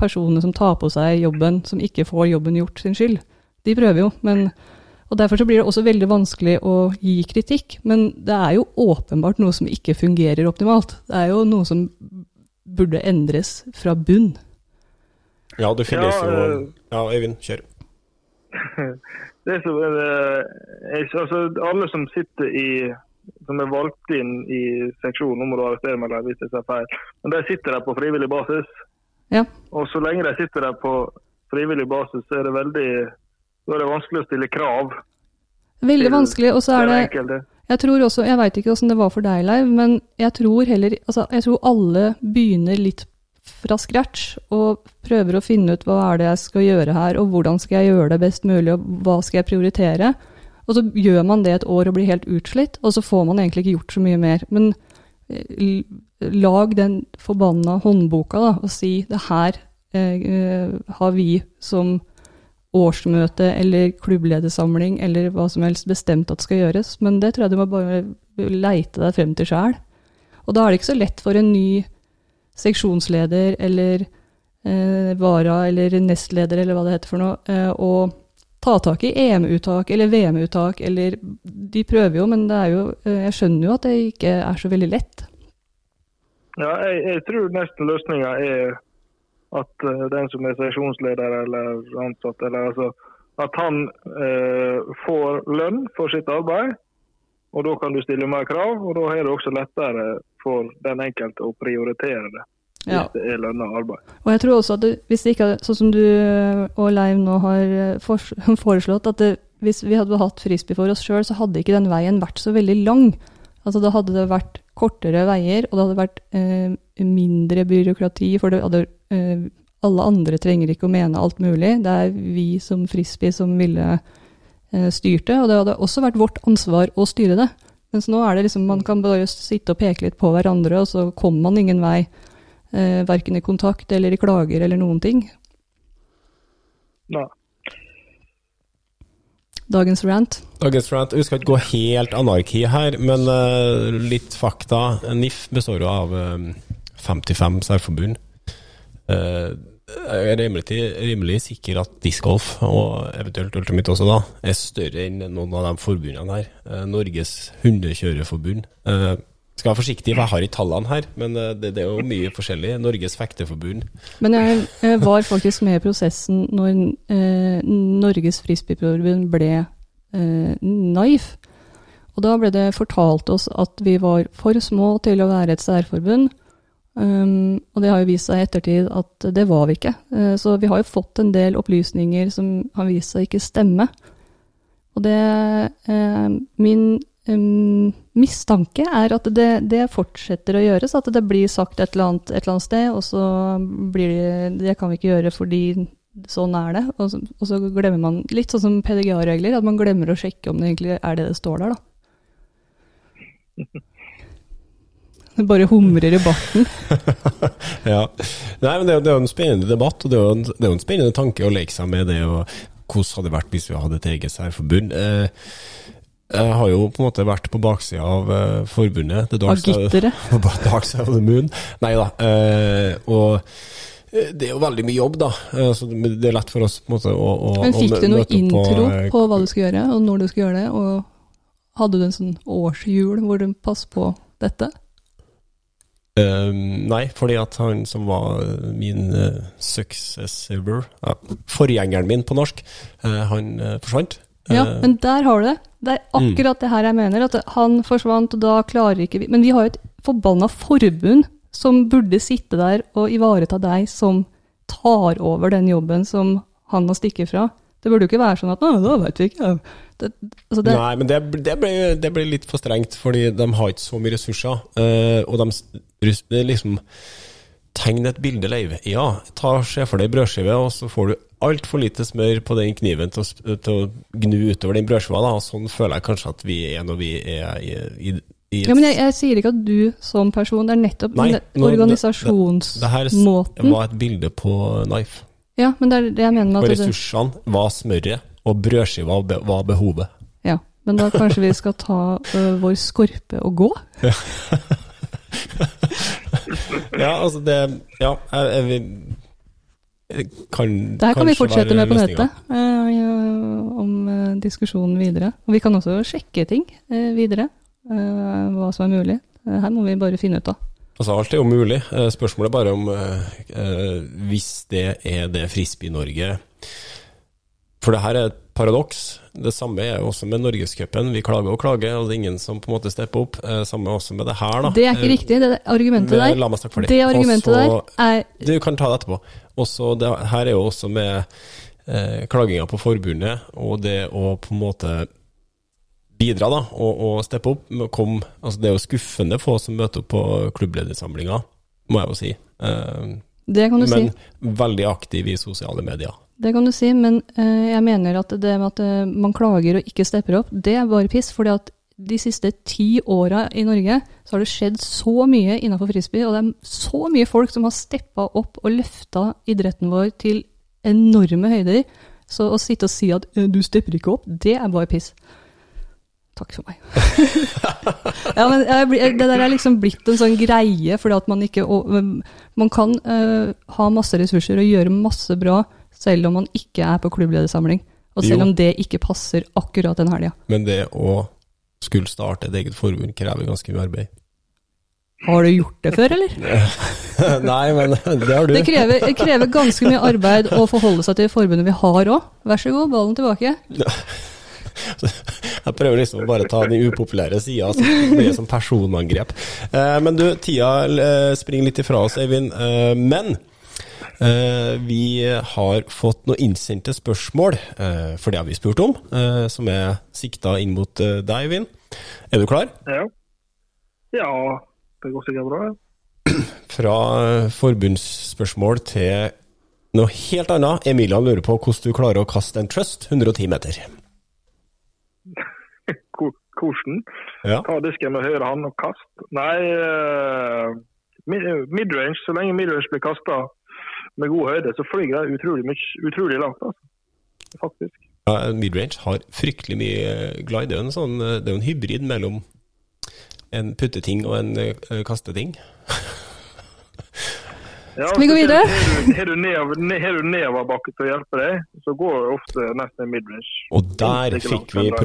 personene som tar på seg jobben, som ikke får jobben gjort sin skyld. De prøver jo, men og Derfor så blir det også veldig vanskelig å gi kritikk. Men det er jo åpenbart noe som ikke fungerer optimalt. Det er jo noe som burde endres fra bunn. Ja, det finnes jo eh, Ja, Øyvind, kjør. Er, eh, altså, alle som sitter i som er valgt inn i seksjonen, om du arrestere meg der hvis jeg sier feil, men de sitter der på frivillig basis. Ja. Og så lenge de sitter der på frivillig basis, så er det veldig så er det vanskelig å stille krav Veldig vanskelig. Og så er det enkelte. Jeg tror også, jeg veit ikke åssen det var for deg, Leiv, men jeg tror heller altså, Jeg tror alle begynner litt fra scratch og prøver å finne ut hva er det jeg skal gjøre her, og hvordan skal jeg gjøre det best mulig, og hva skal jeg prioritere. Og så gjør man det et år og blir helt utslitt, og så får man egentlig ikke gjort så mye mer. Men eh, lag den forbanna håndboka da, og si det her eh, har vi som årsmøte eller klubbledersamling eller hva som helst bestemt at skal gjøres, men det tror jeg du må bare leite deg frem til sjæl. Og da er det ikke så lett for en ny seksjonsleder eller eh, vara eller nestleder eller hva det heter for noe, eh, å ta tak i EM-uttak eller VM-uttak eller De prøver jo, men jo eh, Jeg skjønner jo at det ikke er så veldig lett. Ja, jeg, jeg tror nesten løsninga er at eh, den som er seksjonsleder eller ansatt, eller altså, at han eh, får lønn for sitt arbeid. Og Da kan du stille mer krav, og da er det også lettere for den enkelte å prioritere det. Hvis Ja. det er lønna arbeid. Og jeg tror også at det, hvis det ikke hadde, sånn som du og Leiv nå har eh, foreslått, at det, hvis vi hadde hatt frisbee for oss sjøl, så hadde ikke den veien vært så veldig lang. Altså Da hadde det vært kortere veier, og det hadde vært eh, mindre byråkrati. For det hadde, eh, alle andre trenger ikke å mene alt mulig. Det er vi som frisbee som ville eh, styrt det, og det hadde også vært vårt ansvar å styre det. Mens nå er det liksom, man kan bare sitte og peke litt på hverandre, og så kommer man ingen vei. Eh, verken i kontakt eller i klager eller noen ting. Nei. Dagens rant. Dagens rant. Vi skal ikke gå helt anarki her, men uh, litt fakta. NIF består jo av uh, 55 særforbund. Eh, jeg er rimelig, rimelig sikker at discgolf, og eventuelt Ultimate også, da, er større enn noen av de forbundene her. Eh, Norges hundekjørerforbund. Eh, skal være forsiktig, for jeg har ikke tallene her, men eh, det, det er jo mye forskjellig. Norges fekteforbund. Men jeg var faktisk med i prosessen når eh, Norges Frisbeeforbund ble eh, NIFE. Og da ble det fortalt oss at vi var for små til å være et særforbund. Um, og det har jo vist seg i ettertid at det var vi ikke. Uh, så vi har jo fått en del opplysninger som har vist seg ikke stemme. Og det uh, Min um, mistanke er at det, det fortsetter å gjøres. At det blir sagt et eller annet et eller annet sted, og så blir det Det kan vi ikke gjøre fordi sånn er det. Og så, og så glemmer man Litt sånn som PDGA-regler, at man glemmer å sjekke om det egentlig er det det står der, da. Det bare humrer i barten. Ja. Nei, men det, er jo- det er jo en spennende debatt, og det er jo en, det er jo en spennende tanke å leke seg med det. og Hvordan hadde det vært hvis vi hadde et eget særforbund? Eh, jeg har jo på en måte vært på baksida av eh, forbundet. Av gitteret. Dark of the Moon. Nei da. Eh, og eh, det er jo veldig mye jobb, da. Så det er lett for oss på en måte å, å Men fikk å du noe intro på, på hva du skulle gjøre, og når du skulle gjøre det? Og hadde du en sånn årshjul hvor du passer på dette? Eh, nei, fordi at han som var min uh, successor, ja, forgjengeren min på norsk, uh, han eh, forsvant. Ja, Eh, men der har du det. Det er akkurat det her jeg mener. At han forsvant, og da klarer ikke vi Men vi har jo et forbanna forbund som burde sitte der og ivareta deg som tar over den jobben som han må stikke fra. Det burde jo ikke være sånn at Å, da vet vi ikke. Det, altså det, Nei, men det, det, ble, det ble litt for strengt, fordi de har ikke så mye ressurser. eh, og de det liksom Tegn et bilde, Leiv. Ja, ta se for deg brødskive, og så får du altfor lite smør på den kniven til å, til å gnu utover den brødskiva. Da. Sånn føler jeg kanskje at vi er når vi er i, i, i ja, men jeg, jeg sier ikke at du som person, det er nettopp Nei, det- nå- det her var et bilde på knife. Ja, men det er det jeg mener med at Og ressursene var smøret, og brødskiva var behovet. Ja, men da kanskje vi skal ta ø, vår skorpe og gå? Ja, altså det Ja, jeg, jeg, jeg kan Det her kan vi fortsette med på nettet, eh, ja, om diskusjonen videre. Og vi kan også sjekke ting eh, videre, eh, hva som er mulig. Her må vi bare finne ut av. Altså, alt er jo mulig. Eh, Spørsmålet er bare om eh, eh, hvis det er det Frisbee-Norge For det her er et paradoks. Det samme er jo også med Norgescupen. Vi klager og klager, og det er ingen som på en måte stepper opp. Eh, Samme også med det her, da. Det er ikke riktig, det argumentet der. La meg snakke ferdig. Det argumentet Også- der er Du kan ta det etterpå. Også det her er jo også med eh, klaginga på forbundet, og det å på en måte bidra da, og, og steppe opp. Kom, altså Det er jo skuffende få som møter opp på klubbledersamlinga, må jeg jo si. Eh, Det kan du men si. veldig aktiv i sosiale medier. Det kan du si, men eh, jeg mener at det med at eh, man klager og ikke stepper opp, det er bare piss. fordi at de siste ti åra i Norge så har det skjedd så mye innenfor frisbee, og det er så mye folk som har steppa opp og løfta idretten vår til enorme høyder. Så å sitte og si at eh, du stepper ikke opp, det er bare piss. Takk for meg. ja, men jeg, det der er liksom blitt en sånn greie, fordi at man ikke og, Man kan uh, ha masse ressurser og gjøre masse bra selv om man ikke er på klubbledersamling. Og selv Jo. om det ikke passer akkurat den helga. Men det å skulle starte et eget forbund krever ganske mye arbeid. Har du gjort det før, eller? Nei, men det har du. Det krever, det krever ganske mye arbeid å forholde seg til forbundet vi har òg. Vær så god, ballen tilbake. Jeg prøver liksom å bare ta den upopulære sida, så det blir som personangrep. Eh, men du, tida eh, springer litt ifra oss, Eivind. Eh, men vi har fått noen innsendte spørsmål, for det har vi spurt om, som er sikta inn mot deg, Eivind. Er du klar? Ja. ja, det går sikkert bra. ja. Fra forbundsspørsmål til noe helt annet. Emilian lurer på hvordan du klarer å kaste en trust 110 meter. Hvordan? Ja. Ta disken med høyre hånd og kast. Nei, eh, midrange, så lenge midrange blir kasta med god høyde, så flyr de utrolig, utrolig langt. Altså. Faktisk. Ja, Midrange har fryktelig mye glide. Det er jo en, sånn, eh, det er en hybrid mellom en putteting og en eh, kasteting. Skal vi gå videre? Har du- du nedoverbakke til å hjelpe deg, så går det ofte nesten midrange. Og der fikk vi driver.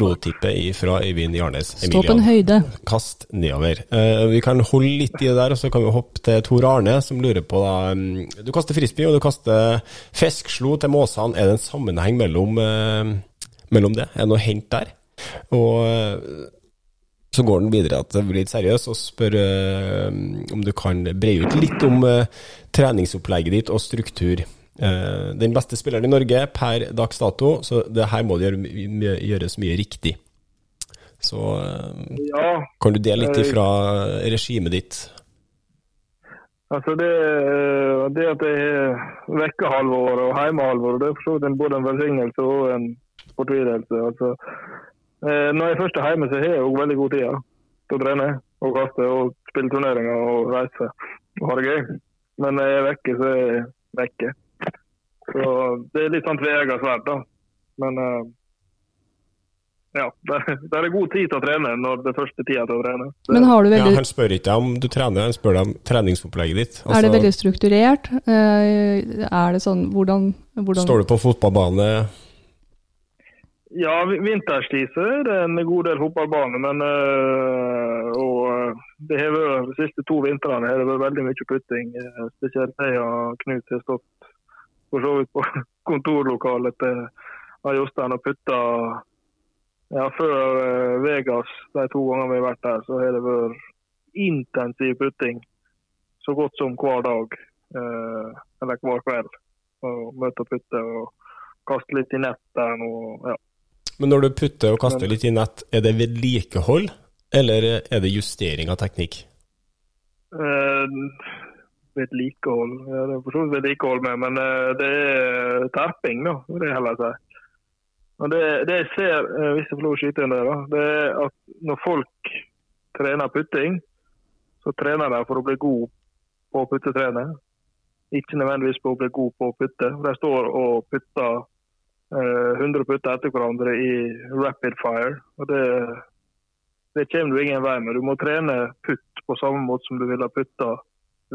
fra Øyvind Jarnes. Stå på en høyde. Kast nedover. Eh, vi kan holde litt i det der, og så kan vi hoppe til Tor Arne, som lurer på da mm, Du kaster frisbee, og du kaster feskslo til måsene. Er det en sammenheng mellom, eh, mellom det? Er det noe hent der? Og eh, så går den videre at det blir litt seriøs, og spør eh, om du kan breie ut litt om eh, treningsopplegget ditt og struktur. Eh, den beste spilleren i Norge per dags dato, så det her må det gjøre, gjøres mye riktig. Så Ja, kan du dele litt ifra regimet ditt? altså det, det at det er vekkehalvår og heimehalvår, det er for så vidt både en velsignelse og en fortvilelse. Altså, når jeg først er hjemme, så har jeg jo veldig god tid ja, til å trene og kaste og spille turneringer og reise og ha det gøy. Men når jeg er vekke, så er jeg vekke. Så det er litt sånn tveegget sverd, da. Men eh, ja, det, det er god tid til å trene når det første tida til å trene. Men har du veldig... Ja, han spør ikke deg om du trener, han spør deg om treningsopplegget ditt. Er det veldig strukturert? Eh, Er det sånn Hvordan, hvordan Står du på fotballbane? Ja, vi- vinterstid så er det en god del fotballbane, men øh, og, det har vært, De siste to vintrene har det vært veldig mye putting. eh, Spesielt jeg og Knut har stått for så vidt på kontorlokalet til Jostein og putta ja, Før eh, Vegas, de to gangene vi har vært der, så har det vært intensiv putting. Så godt som hver dag, eh, eller hver kveld. Og møte og putte og kaste litt i nett der. Ja. Men når du putter og kaster litt i nett, er det vedlikehold, eller er det justering av teknikk? Uh, vedlikehold ja, Det er for så vidt vedlikehold med, men uh, det er terping, da. vil jeg heller si. Og det, det jeg ser, uh, hvis jeg får lov å skyte inn det, da, det er at når folk trener putting, så trener de for å bli god på å puttetrene. Ikke nødvendigvis på å bli god på å putte. De står og putter 100 putter etter hverandre i rapid fire. og det det kommer du ingen vei med. Du må trene putt på samme måte som du ville putta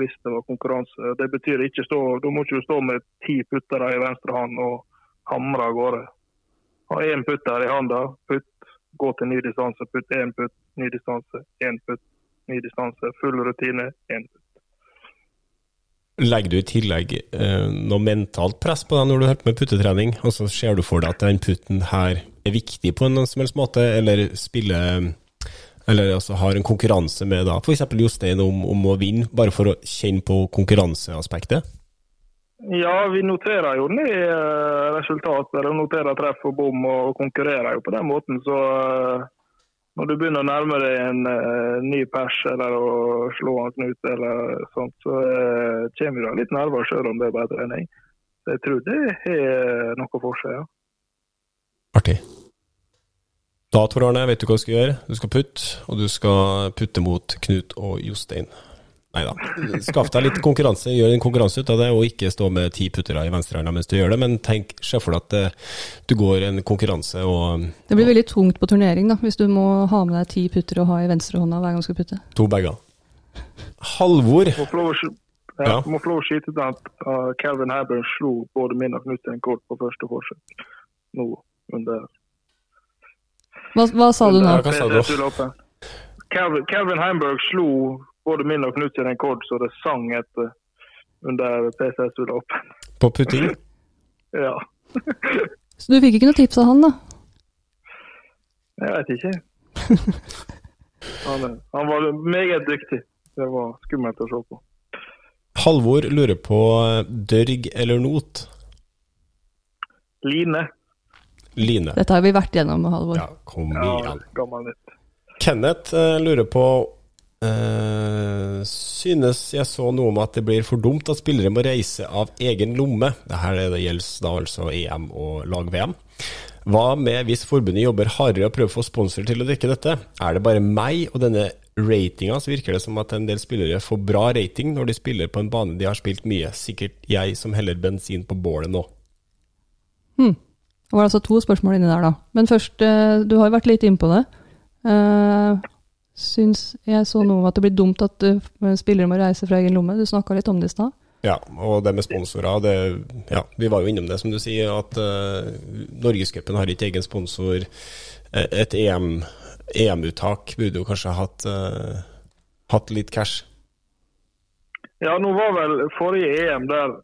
hvis det var konkurranse. Det betyr ikke stå, Da må ikke stå med ti puttere i venstre hånd og hamre av gårde. Ha én putter i handa, putt, gå til ny distanse, putt én putt, ny distanse, én putt, ny distanse. Full rutine, én putt. Legger du i tillegg eh, noe mentalt press på deg når du holder med puttetrening, og så ser du for deg at den putten her er viktig på en som helst måte, eller spiller eller altså har en konkurranse med da, f.eks. Jostein om, om å vinne, bare for å kjenne på konkurranseaspektet? Ja, vi noterer jo ned resultater, eller noterer treff og bom, og konkurrerer jo på den måten. Så eh, når du begynner å nærme deg en uh, ny pers eller å slå en Knut, eller sånt, så uh, kommer det litt nerver selv om det er bare trening. Så jeg tror det har noe for seg. ja. Artig. Da, Tor Arne, vet du hva du skal gjøre? Du skal putte, og du skal putte mot Knut og Jostein. Nei da. Skaff deg litt konkurranse, gjør en konkurranse ut av det, og ikke stå med ti puttere i venstrehånda mens du gjør det, men tenk, se for deg at eh, du går en konkurranse og Det blir veldig tungt på turnering da, hvis du må ha med deg ti putter og ha i venstrehånda hver gang du skal putte. to bager. Halvor, Må få lov å sky- Ja. Ja, må få lov å skyte til at uh, Calvin Haburn slo både min og Knut en kort på første forsøk. Nå under Hva, hva sa du nå? Ja, hva sa du? Calvin, Calvin Heimberg slo både min og Knut sin rekord, så det sang etter under PCS-utløpet. på putting? Ja, Så du fikk ikke noe tips av han, da? jeg vet ikke. Han, han var meget dyktig. Det var skummelt å se på. Halvor lurer på dørg eller not. Line. Line. Dette har vi vært gjennom, Halvor. Ja, kom igjen. nytt. Kenneth eh, lurer på eh, Synes jeg så noe om at det blir for dumt at spillere må reise av egen lomme? Dette er det gjelder da altså EM og lag-VM. Hva med hvis forbundet jobber hardere og prøver å få sponsor til å dekke dette? Er det bare meg og denne ratinga, så virker det som at en del spillere får bra rating når de spiller på en bane de har spilt mye. Sikkert jeg som heller bensin på bålet nå. Det var altså to spørsmål inni der, da. Men først, eh, du har jo vært litt innpå det. Uh, syns jeg så noe om at det blir dumt at eh, spillere må reise fra egen lomme. Du snakka litt om det i stad. Ja, og det med sponsorer, det, ja, vi var jo innom det, som du sier, at uh, Norgescupen har ikke egen sponsor. Eh, Et EM, EM-uttak burde jo kanskje hatt, uh, hatt litt cash. Ja, nå var vel forrige EM der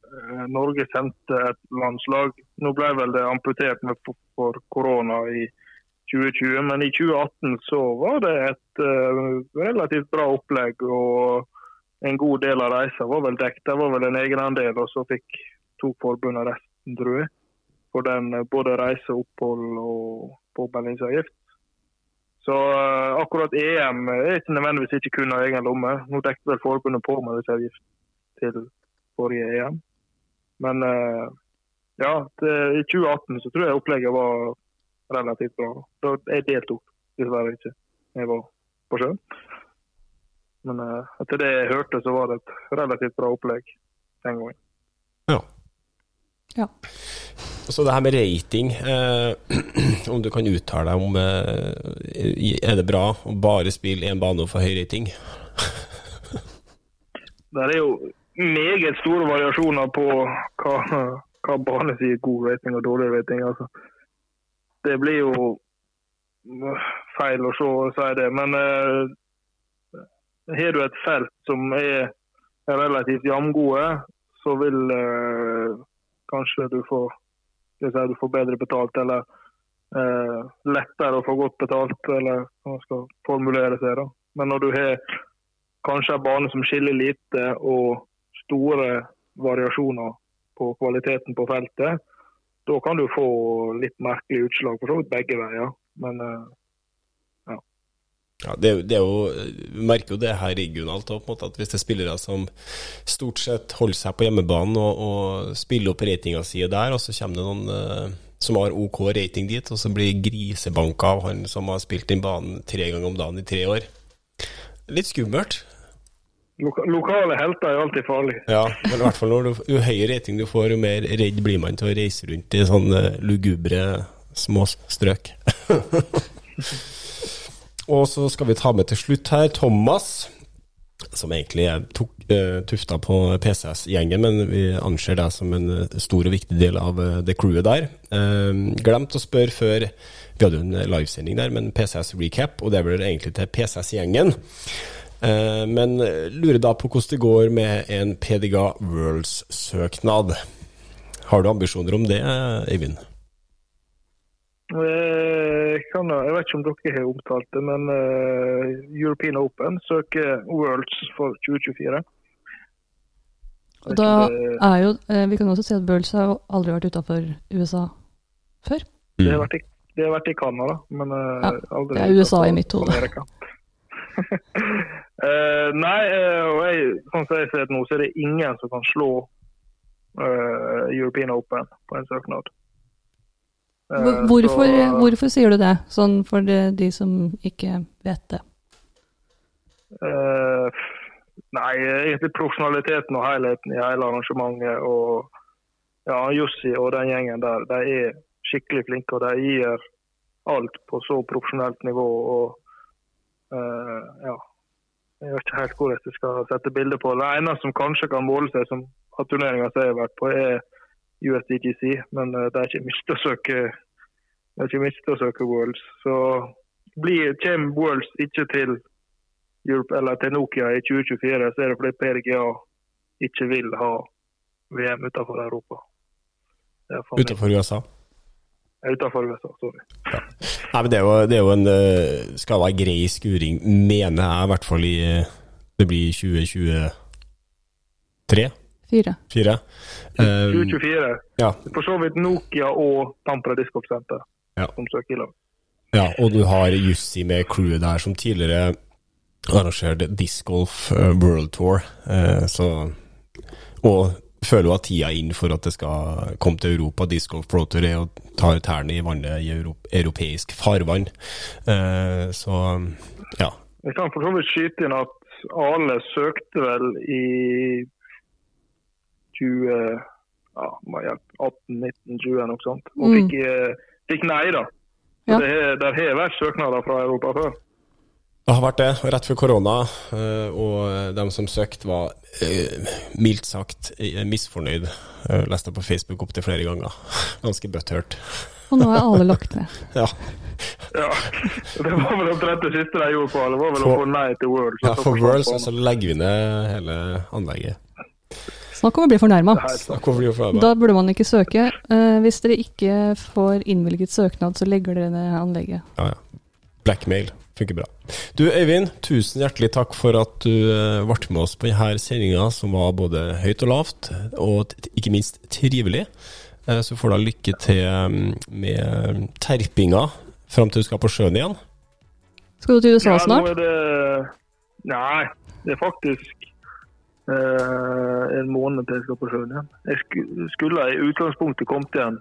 Norge sendte et landslag. Nå ble vel det amputert med for, korona i 2020, men i 2018 så var det et eh, relativt bra opplegg. og En god del av reisa var vel dekket. Det var vel en egenandel, og så fikk tok forbundet resten, tror jeg. For den eh, både reise, opphold og påmeldingsavgift. Så uh, akkurat EM er ikke nødvendigvis ikke kun av egen lomme. Nå dekket vel forbundet påmeldingsavgift til forrige EM. Men uh, ja, det, i 2018 så tror jeg opplegget var relativt bra. Da jeg deltok dessverre ikke. Jeg var på sjøen. Men eh, etter det jeg hørte, så var det et relativt bra opplegg den gangen. Ja. Ja. Så det her med rating, eh, om du kan uttale deg om eh, Er det bra å bare spille én bane og få høy rating? Det er jo meget store variasjoner på hva, hva bane sier god rating og dårlig rating. Altså. Det blir jo feil å se, si det. Men eh, har du et felt som er relativt jamgode, så vil eh, kanskje du få du bedre betalt, eller eh, lettere å få godt betalt, eller hva man skal formulere seg. da. Men når du har kanskje en bane som skiller lite, og store variasjoner på kvaliteten på feltet, da kan du få litt merkelige utslag for så vidt begge veier. Men eh, Ja, det, er det er jo, Vi merker jo det her regionalt måte, at hvis det er spillere som stort sett holder seg på hjemmebanen og, og spiller opp ratinga si der, og så kommer det noen eh, som har OK rating dit, og så blir grisebanka av han som har spilt inn banen tre ganger om dagen i tre år. Litt skummelt. Loka lokale helter er alltid farlige. Ja, men i hvert fall du, jo høyere rating du får, jo mer redd blir man til å reise rundt i sånne lugubre små strøk. Og så skal vi ta med til slutt her Thomas, som egentlig er tok, eh, tufta på PCS-gjengen, men vi anser deg som en eh, stor og viktig del av eh, det crewet der. Glemt å spørre før Vi hadde jo en livesending der, men PCS recap, og det vel egentlig til PCS-gjengen. Eh, men lurer da på hvordan det går med en PDGA Worlds-søknad. Har du ambisjoner om det, Eivind? Jeg, kan, jeg vet ikke om dere har omtalt det, men eh, European Open søker Worlds for 2024. Og da er jo eh, Vi kan også si at Worlds har aldri vært utafor USA før. Det har vært i, det har vært i Canada, men eh, Ja, aldri det er USA i mitt hode. Eh, nei, eh, og jeg, sånn som jeg ser det nå, så er det ingen som kan slå uh, European Open på en søknad. Hvorfor, så- hvorfor sier du det, sånn for de, de som ikke vet det? Nei, egentlig profesjonaliteten og helheten i hele arrangementet. Og ja, Jussi og den gjengen der, de er skikkelig flinke. Og de gir alt på så profesjonelt nivå. og eh, ja, Jeg vet ikke helt hvordan jeg skal sette bilde på det. Eneste som kanskje kan måle seg som av turneringa jeg har vært på, er USDGC. Men uh, det er ikke mye å søke det er ikke mye å søke Worlds. Så kommer Worlds ikke til Europe, eller til Nokia i 2024, så er det fordi PRGA ikke vil ha VM utenfor Europa. Utenfor USA? USA, sorry. Nei, men det er jo, det er jo en eh, Skal være grei skuring, mener jeg, i hvert fall i eh, Det blir 2023? Fire. Fire? Eh, 2024. ja, For så vidt Nokia og Tampere Diskopsenter Center Ja. som søker i lag. ja, og du har Jussi med crewet der, som tidligere arrangerte Disc Golf eh, World Tour. eh, så Og føler jo at tida er inn for at det skal komme til Europa. Disc Golf Pro Tour er å ta tærne i vannet i europeisk farvann. Eh, så ja. Jeg kan for så vidt skyte inn at Ale søkte vel i 20 ja, må jeg hjelpe, 18, 19, 20 noe sånt. Og Mm. fikk, mm. fikk nei, da. Ja. det, har- der har vært søknader fra Europa før. Det har vært det, rett før korona, eh, og de som søkte var eh, mildt sagt eh, misfornøyd. Jeg leste på Facebook opptil flere ganger. Ganske butthurt. Og nå er alle lagt ned. Ja. Ja, Det var vel omtrent det siste de gjorde på alle. var vel For- å få nei til World. ja, for Worlds, så legger vi ned hele anlegget. Snakk om å bli fornærma. Da burde man ikke søke. Eh, hvis dere ikke får innvilget søknad, så legger dere ned anlegget. Ja, ja. Blackmail funker bra. Du Øyvind, tusen hjertelig takk for at du eh, ble med oss på denne sendinga, som var både høyt og lavt, og ikke minst trivelig. Eh, Så får du lykke til mm, med terpinga fram til du skal på sjøen igjen. Skal du til USA Ja, snart? nå er det Nei, det er faktisk eh, en måned til jeg skal på sjøen igjen. Jeg sku- skulle i utgangspunktet kommet igjen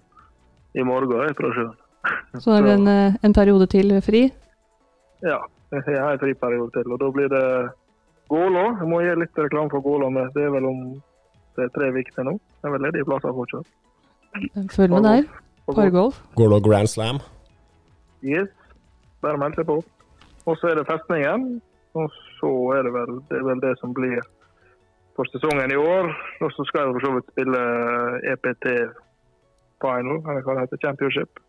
i morgen fra sjøen. Så er det en, eh, en periode til fri? Ja, jeg har en friperiode til. Og da blir det Gålå. Jeg må gi litt reklame for Gålå. men Det er vel om det er tre uker til nå. Det er vel ledige plasser fortsatt. Følg med der. Gålå. Pargolf. Det Grand Slam? Yes, bare meld seg på. Og så er det festningen. Og så er det vel det, er vel det som blir for sesongen i år. Og så skal jeg for så vidt spille EPT Final, eller hva det heter, Championship,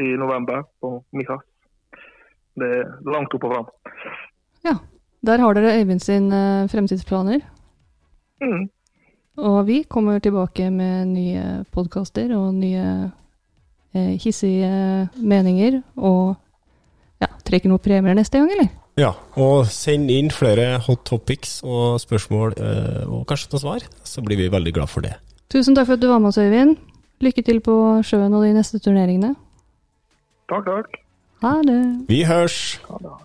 i november på Mikas. Det er langt opp og fram. Ja. Der har dere Øyvind sin eh, fremtidsplaner. Mm. Og vi kommer tilbake med nye podkaster og nye eh, hissige meninger. Og ja, trekker noen premier neste gang, eller? Ja, og send inn flere hot topics og spørsmål, eh, og kanskje noen svar, så blir vi veldig glad for det. Tusen takk for at du var med oss, Øyvind. Lykke til på sjøen og de neste turneringene. Takk, takk. Ha det. Vi hørs! Ha det.